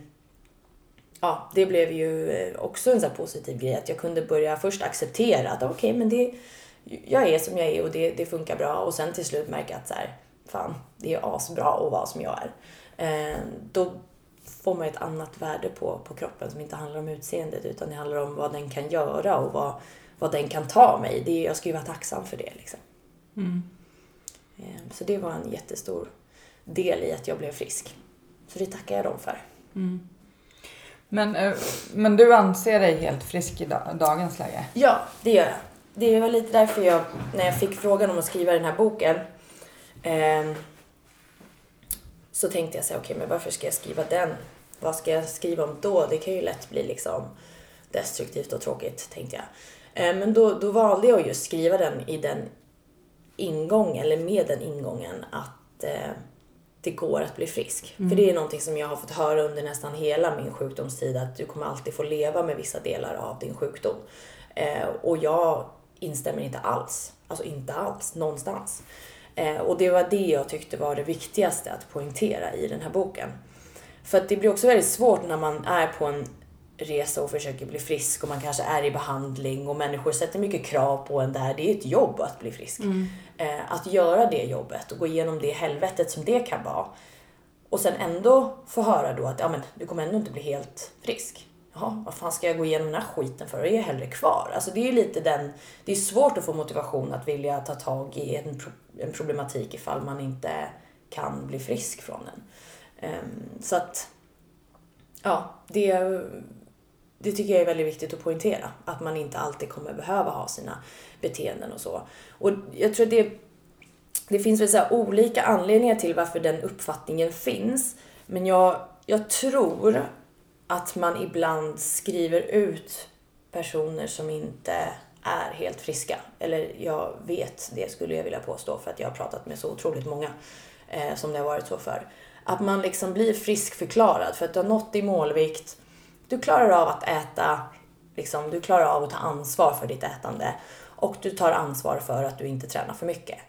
ja, det blev ju eh, också en så här positiv grej att jag kunde börja först acceptera att okej, men det, jag är som jag är och det, det funkar bra och sen till slut märka att så här, fan, det är asbra att vara som jag är. Eh, då får man ett annat värde på, på kroppen som inte handlar om utseendet utan det handlar om vad den kan göra och vad, vad den kan ta mig. Det, jag ska ju vara tacksam för det liksom. Eh, Så det var en jättestor del i att jag blev frisk. Så det tackar jag dem för.
Men, eh, men du anser dig helt frisk i da- dagens läge?
Ja, det gör jag. Det var lite därför jag, när jag fick frågan om att skriva den här boken, ehm, så tänkte jag så här, okej, men varför ska jag skriva den? Vad ska jag skriva om då? Det kan ju lätt bli liksom destruktivt och tråkigt, tänkte jag. Eh, men då, då valde jag just skriva den i den ingång, eller med den ingången att eh, det går att bli frisk. För det är någonting som jag har fått höra under nästan hela min sjukdomstid att du kommer alltid få leva med vissa delar av din sjukdom. Eh, och jag instämmer inte alls. Alltså inte alls, någonstans. Eh, och det var det jag tyckte var det viktigaste att poängtera i den här boken. För att det blir också väldigt svårt när man är på en resa och försöker bli frisk och man kanske är i behandling och människor sätter mycket krav på en där. Det är ett jobb att bli frisk. Eh, att göra det jobbet och gå igenom det helvetet som det kan vara. Och sen ändå få höra då att ja, men, du kommer ändå inte bli helt frisk. Jaha, vad fan ska jag gå igenom den här skiten för? Jag är hellre kvar. Alltså det är lite den, det är svårt att få motivation att vilja ta tag i en, en problematik ifall man inte kan bli frisk från den. Um, så att, ja, det, det tycker jag är väldigt viktigt att poängtera. Att man inte alltid kommer behöva ha sina beteenden och så. Och jag tror att det, det finns väl så olika anledningar till varför den uppfattningen finns. Men jag, jag tror att man ibland skriver ut personer som inte är helt friska. Eller jag vet det skulle jag vilja påstå för att jag har pratat med så otroligt många eh, som det har varit så för. Att man liksom blir friskförklarad för att du har nått i målvikt. Du klarar av att äta, liksom, du klarar av att ta ansvar för ditt ätande och du tar ansvar för att du inte tränar för mycket.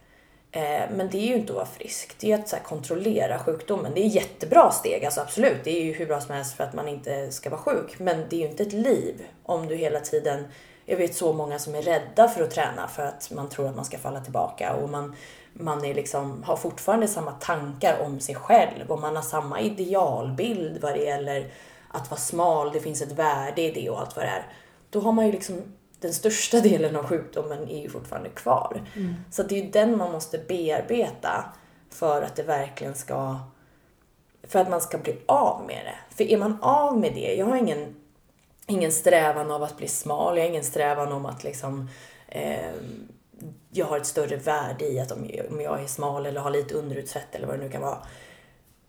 Eh, men det är ju inte att vara frisk. Det är att så här, kontrollera sjukdomen. Det är jättebra steg, alltså absolut. Det är ju hur bra som helst för att man inte ska vara sjuk. Men det är ju inte ett liv om du hela tiden... Jag vet så många som är rädda för att träna för att man tror att man ska falla tillbaka. Och man, man är liksom, har fortfarande samma tankar om sig själv och man har samma idealbild vad det gäller att vara smal. Det finns ett värde i det och allt vad det är. Då har man ju liksom den största [LAUGHS] delen av sjukdomen är ju fortfarande kvar. Mm. Så det är ju den man måste bearbeta för att det verkligen ska för att man ska bli av med det. För är man av med det, jag har ingen, ingen strävan av att bli smal, jag har ingen strävan om att liksom eh, jag har ett större värde i att om, om jag är smal eller har lite underutsvett eller vad det nu kan vara.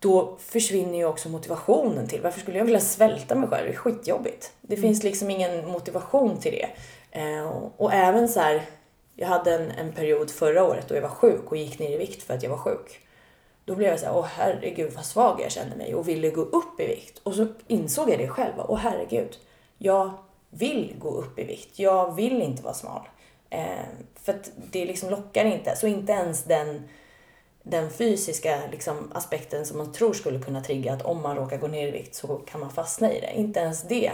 Då försvinner ju också motivationen till, varför skulle jag vilja svälta mig själv? Det är skitjobbigt. Det mm. finns liksom ingen motivation till det. Eh, och även så här, jag hade en, en period förra året då jag var sjuk och gick ner i vikt för att jag var sjuk. Då blev jag så här, åh herregud vad svag jag kände mig och ville gå upp i vikt. Och så insåg jag det själv, åh herregud, jag vill gå upp i vikt. Jag vill inte vara smal. Eh, för att det liksom lockar inte. Så inte ens den, den fysiska liksom, aspekten som man tror skulle kunna trigga att om man råkar gå ner i vikt så kan man fastna i det. Inte ens det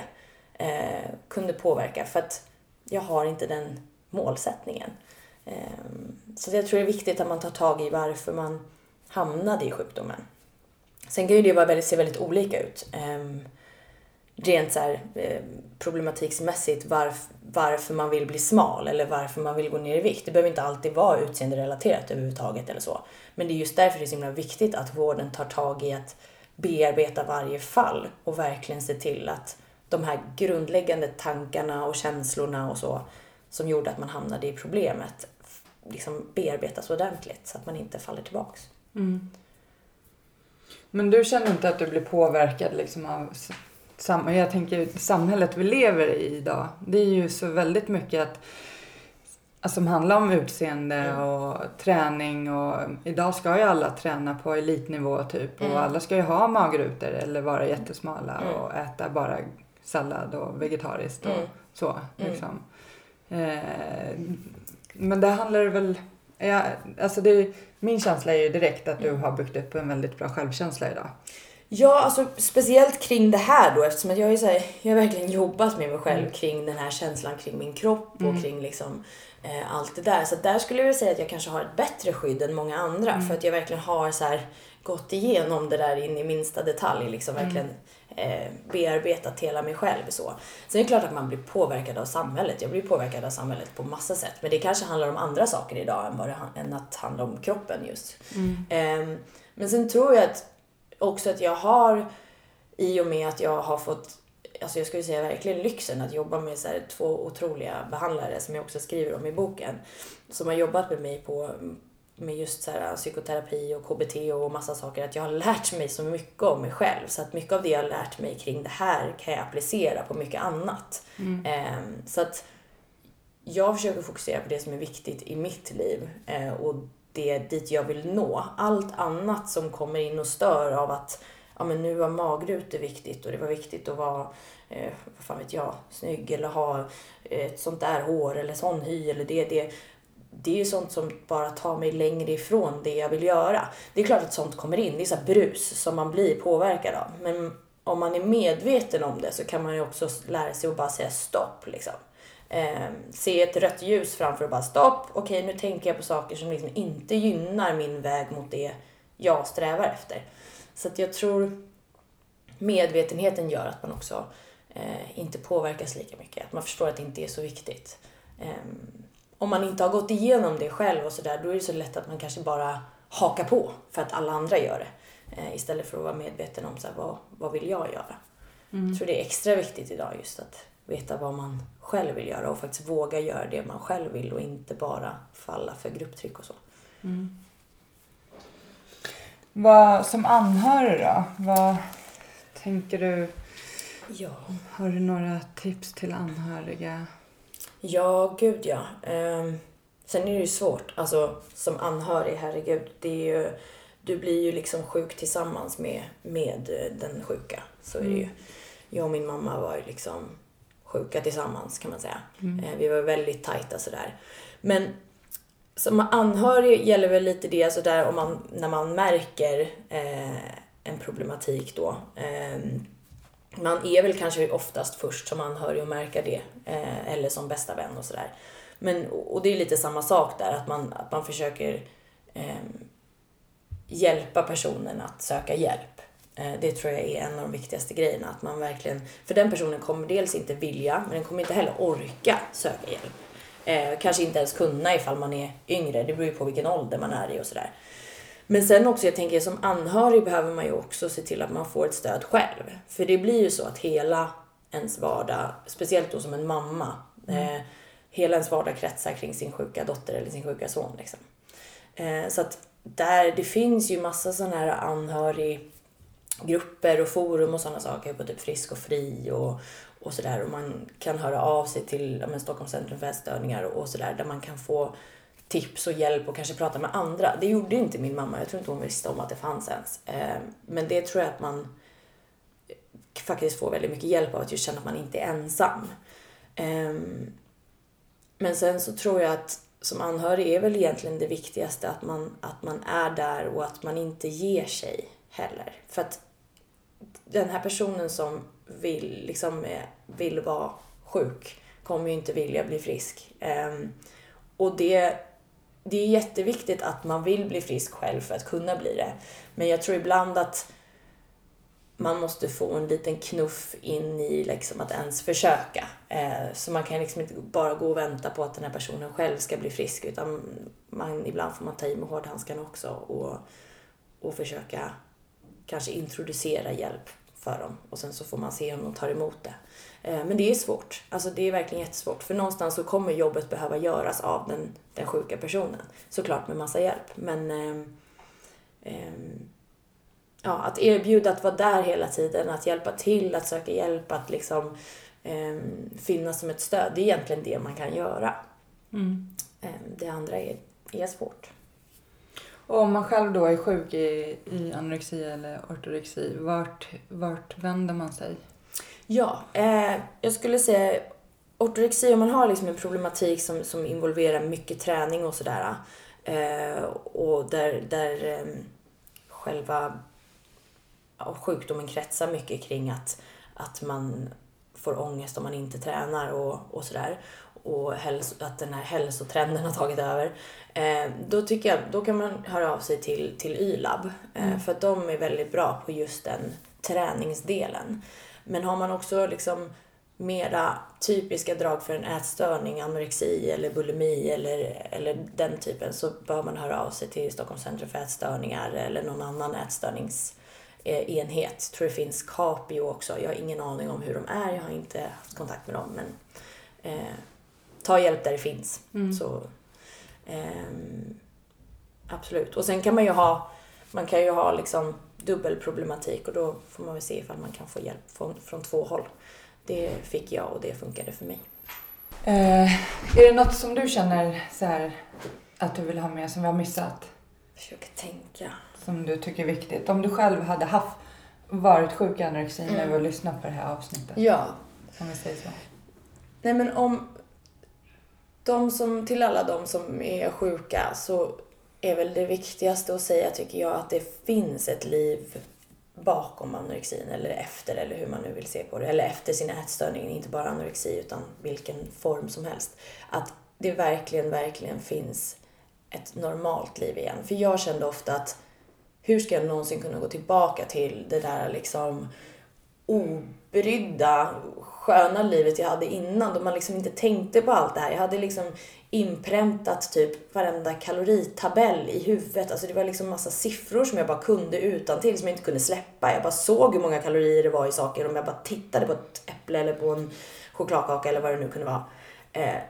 eh, kunde påverka. För att jag har inte den målsättningen. Eh, så jag tror det är viktigt att man tar tag i varför man hamnade i sjukdomen. Sen kan ju det vara väldigt, se väldigt olika ut. Eh, rent så här, eh, problematiksmässigt varf, varför man vill bli smal eller varför man vill gå ner i vikt. Det behöver inte alltid vara utseenderelaterat överhuvudtaget eller så. Men det är just därför det är så himla viktigt att vården tar tag i att bearbeta varje fall och verkligen se till att de här grundläggande tankarna och känslorna och så som gjorde att man hamnade i problemet liksom bearbetas ordentligt så att man inte faller tillbaks. Mm.
Men du känner inte att du blir påverkad liksom av sam jag tänker samhället vi lever i idag. Det är ju så väldigt mycket att alltså, som handlar om utseende mm. och träning och idag ska ju alla träna på elitnivå typ och mm. alla ska ju ha magrutor eller vara jättesmala mm. och äta bara sallad och vegetariskt och så. Liksom. Eh, men det handlar väl... Ja, alltså det, min känsla är ju direkt att du har byggt upp en väldigt bra självkänsla idag.
Ja, alltså speciellt kring det här då eftersom att jag, är så här, jag har verkligen jobbat med mig själv mm. kring den här känslan kring min kropp och mm. kring liksom eh, allt det där. Så där skulle jag säga att jag kanske har ett bättre skydd än många andra mm. för att jag verkligen har så här, gått igenom det där in i minsta detalj. Liksom verkligen eh, bearbetat hela mig själv. Så. Sen är det klart att man blir påverkad av samhället. Jag blir påverkad av samhället på massa sätt. Men det kanske handlar om andra saker idag än, vad det, än att handla om kroppen just. Mm. Eh, men sen tror jag att också att jag har, i och med att jag har fått Alltså jag skulle säga verkligen lyxen att jobba med så två otroliga behandlare som jag också skriver om i boken. Som har jobbat med mig på, med just så här, psykoterapi och KBT och massa saker, att jag har lärt mig så mycket om mig själv. Så att mycket av det jag har lärt mig kring det här kan jag applicera på mycket annat. Mm. Eh, så att jag försöker fokusera på det som är viktigt i mitt liv eh, och det dit jag vill nå. Allt annat som kommer in och stör av att ja, men nu var magrutor viktigt och det var viktigt att vara, eh, vad fan vet jag, snygg eller ha eh, ett sånt där hår eller sån hy eller det, det det är ju sånt som bara tar mig längre ifrån det jag vill göra. Det är klart att sånt kommer in, det är så brus som man blir påverkad av. Men om man är medveten om det så kan man ju också lära sig att bara säga stopp. Liksom. Eh, se ett rött ljus framför och bara stopp. Okej, nu tänker jag på saker som liksom inte gynnar min väg mot det jag strävar efter. Så att jag tror medvetenheten gör att man också eh, inte påverkas lika mycket. Att man förstår att det inte är så viktigt. Eh, om man inte har gått igenom det själv och sådär, då är det så lätt att man kanske bara hakar på för att alla andra gör det. Eh, istället för att vara medveten om så här, vad, vad vill jag göra. Mm. Jag tror det är extra viktigt idag just att veta vad man själv vill göra och faktiskt våga göra det man själv vill och inte bara falla för grupptryck och så. Mm.
Vad, som anhörig då, vad tänker du?
Ja.
Har du några tips till anhöriga?
Ja, gud ja. Um, sen är det ju svårt, alltså som anhörig, herregud, det är ju du blir ju liksom sjuk tillsammans med, med den sjuka. Så är det ju. Mm. Jag och min mamma var ju liksom sjuka tillsammans kan man säga. Mm. Eh, vi var väldigt tajta sådär. Men som anhörig gäller väl lite det sådär om man, när man märker eh, en problematik då. Eh, man är väl kanske oftast först som anhörig och märker det. Eh, eller som bästa vän och sådär. Men, och det är lite samma sak där, att man, att man försöker eh, hjälpa personen att söka hjälp. Eh, det tror jag är en av de viktigaste grejerna. Att man verkligen, för den personen kommer dels inte vilja, men den kommer inte heller orka söka hjälp. Eh, kanske inte ens kunna ifall man är yngre. Det beror ju på vilken ålder man är i och sådär. Men sen också, jag tänker som anhörig behöver man ju också se till att man får ett stöd själv. För det blir ju så att hela ens vardag, speciellt då som en mamma, mm. eh, hela ens vardag kretsar kring sin sjuka dotter eller sin sjuka son. Liksom. Eh, så att där det finns ju massa sådana här grupper och forum och sådana saker på typ Frisk och Fri och, och sådär. Och man kan höra av sig till ja, Stockholms centrum för ätstörningar och sådär där man kan få tips och hjälp och kanske prata med andra. Det gjorde inte min mamma. Jag tror inte hon visste om att det fanns ens. Eh, men det tror jag att man faktiskt får väldigt mycket hjälp av att just känna att man inte är ensam. Eh, men sen så tror jag att som anhörig är väl egentligen det viktigaste att man, att man är där och att man inte ger sig heller. För att den här personen som vill, liksom, eh, vill vara sjuk kommer ju inte vilja bli frisk. Ehm, och det, det är jätteviktigt att man vill bli frisk själv för att kunna bli det. Men jag tror ibland att man måste få en liten knuff in i liksom att ens försöka. Eh, så man kan liksom inte bara gå och vänta på att den här personen själv ska bli frisk utan man, ibland får man ta i med hårdhandskarna också och, och försöka kanske introducera hjälp för dem och sen så får man se om de tar emot det. Eh, men det är svårt. Alltså det är verkligen jättesvårt för någonstans så kommer jobbet behöva göras av den, den sjuka personen. Såklart med massa hjälp men eh, eh, ja, att erbjuda att vara där hela tiden, att hjälpa till, att söka hjälp, att liksom eh, finnas som ett stöd. Det är egentligen det man kan göra. Mm. Eh, det andra är, är svårt.
Och om man själv då är sjuk i, i anorexi eller ortorexi, vart, vart vänder man sig?
Ja, eh, jag skulle säga ortorexi, om man har liksom en problematik som, som involverar mycket träning och sådär eh, och där, där eh, själva sjukdomen kretsar mycket kring att, att man får ångest om man inte tränar och, och sådär. Och häls, att den här hälsotrenden har tagit över. Eh, då tycker jag, då kan man höra av sig till, till YLAB. Eh, mm. För att de är väldigt bra på just den träningsdelen. Men har man också liksom mera typiska drag för en ätstörning, anorexi eller bulimi eller, eller den typen så bör man höra av sig till Stockholms centrum för ätstörningar eller någon annan ätstörnings enhet. Jag tror det finns Capio också. Jag har ingen aning om hur de är. Jag har inte haft kontakt med dem. Men eh, ta hjälp där det finns. Mm. Så, eh, absolut. Och sen kan man ju ha, man kan ju ha liksom dubbelproblematik och då får man väl se ifall man kan få hjälp från, från två håll. Det fick jag och det funkade för mig.
Eh, är det något som du känner så här, att du vill ha med som vi har missat?
Försöker tänka
som du tycker är viktigt? Om du själv hade haft, varit sjuk i anorexi mm. när vi lyssnat på det här avsnittet.
Ja.
Om vi säger så.
Nej men om de som, till alla de som är sjuka så är väl det viktigaste att säga tycker jag att det finns ett liv bakom anorexin eller efter eller hur man nu vill se på det. Eller efter sin ätstörning, inte bara anorexi utan vilken form som helst. Att det verkligen, verkligen finns ett normalt liv igen. För jag kände ofta att hur ska jag någonsin kunna gå tillbaka till det där liksom obrydda, sköna livet jag hade innan då man liksom inte tänkte på allt det här. Jag hade liksom inpräntat typ varenda kaloritabell i huvudet. Alltså det var liksom massa siffror som jag bara kunde utan till som jag inte kunde släppa. Jag bara såg hur många kalorier det var i saker om jag bara tittade på ett äpple eller på en chokladkaka eller vad det nu kunde vara. Eh,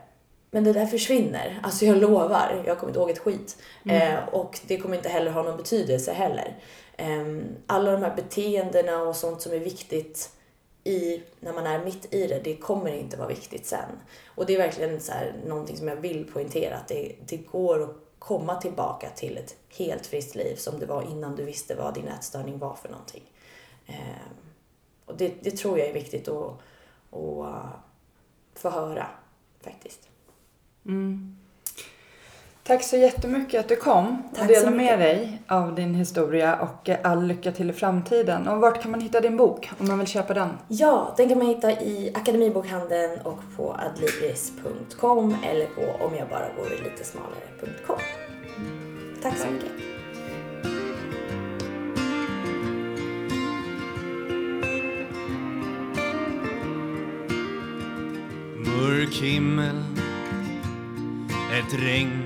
men det där försvinner. Alltså jag lovar, jag kommer inte ihåg ett skit. Mm. Eh, och det kommer inte heller ha någon betydelse heller. Eh, alla de här beteendena och sånt som är viktigt i, när man är mitt i det, det kommer inte vara viktigt sen. Och det är verkligen så här, någonting som jag vill poängtera, att det, det går att komma tillbaka till ett helt friskt liv som det var innan du visste vad din ätstörning var för någonting. Eh, och det, det tror jag är viktigt att, att äh, få höra faktiskt.
Mm. Tack så jättemycket att du kom
Tack
och delade med dig av din historia och all lycka till i framtiden. Och vart kan man hitta din bok om man vill köpa den?
Ja, den kan man hitta i Akademibokhandeln och på adlibris.com eller på om jag bara vore lite smalare.com. Tack så mycket.
Mörk himmel, ett regn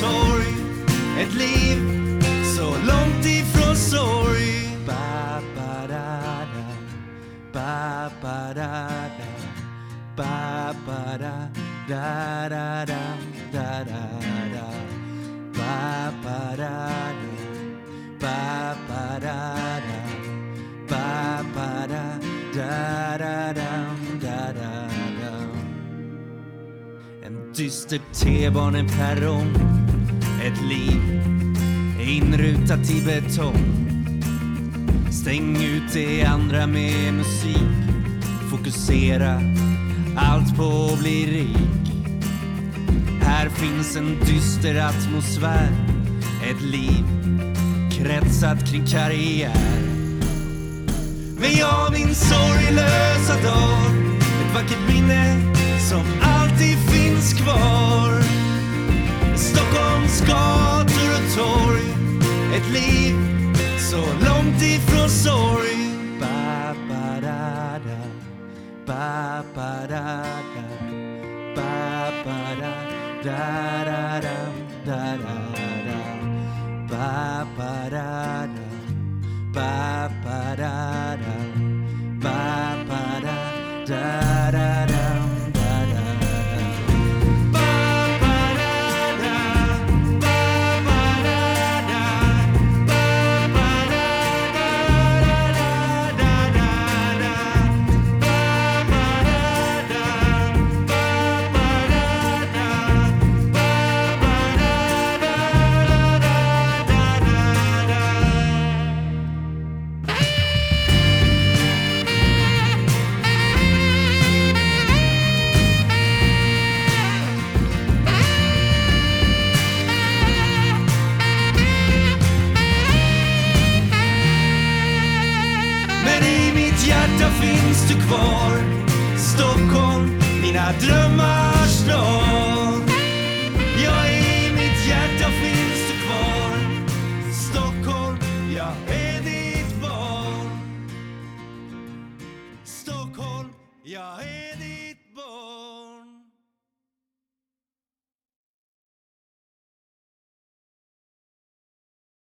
torg, ett liv så långt ifrån sorg. Ba, ba, da, da. Ba, ba, da, da. Ba, ba, da, da, da, da, da, da, da. Ba, ba, da, da. Ba, ba, da, da. Ba, ba, da, da, da, da, da, da, dam. En dyster T-baneperrong ett liv inrutat i betong. Stäng ut det andra med musik. Fokusera allt på att bli rik. Här finns en dyster atmosfär. Ett liv kretsat kring karriär. Men jag minns sorglösa dag. Ett vackert minne som Stockholms gator och torg Ett liv så långt ifrån sorg. Ba, ba, da, da. Ba, ba, da, drömmars stad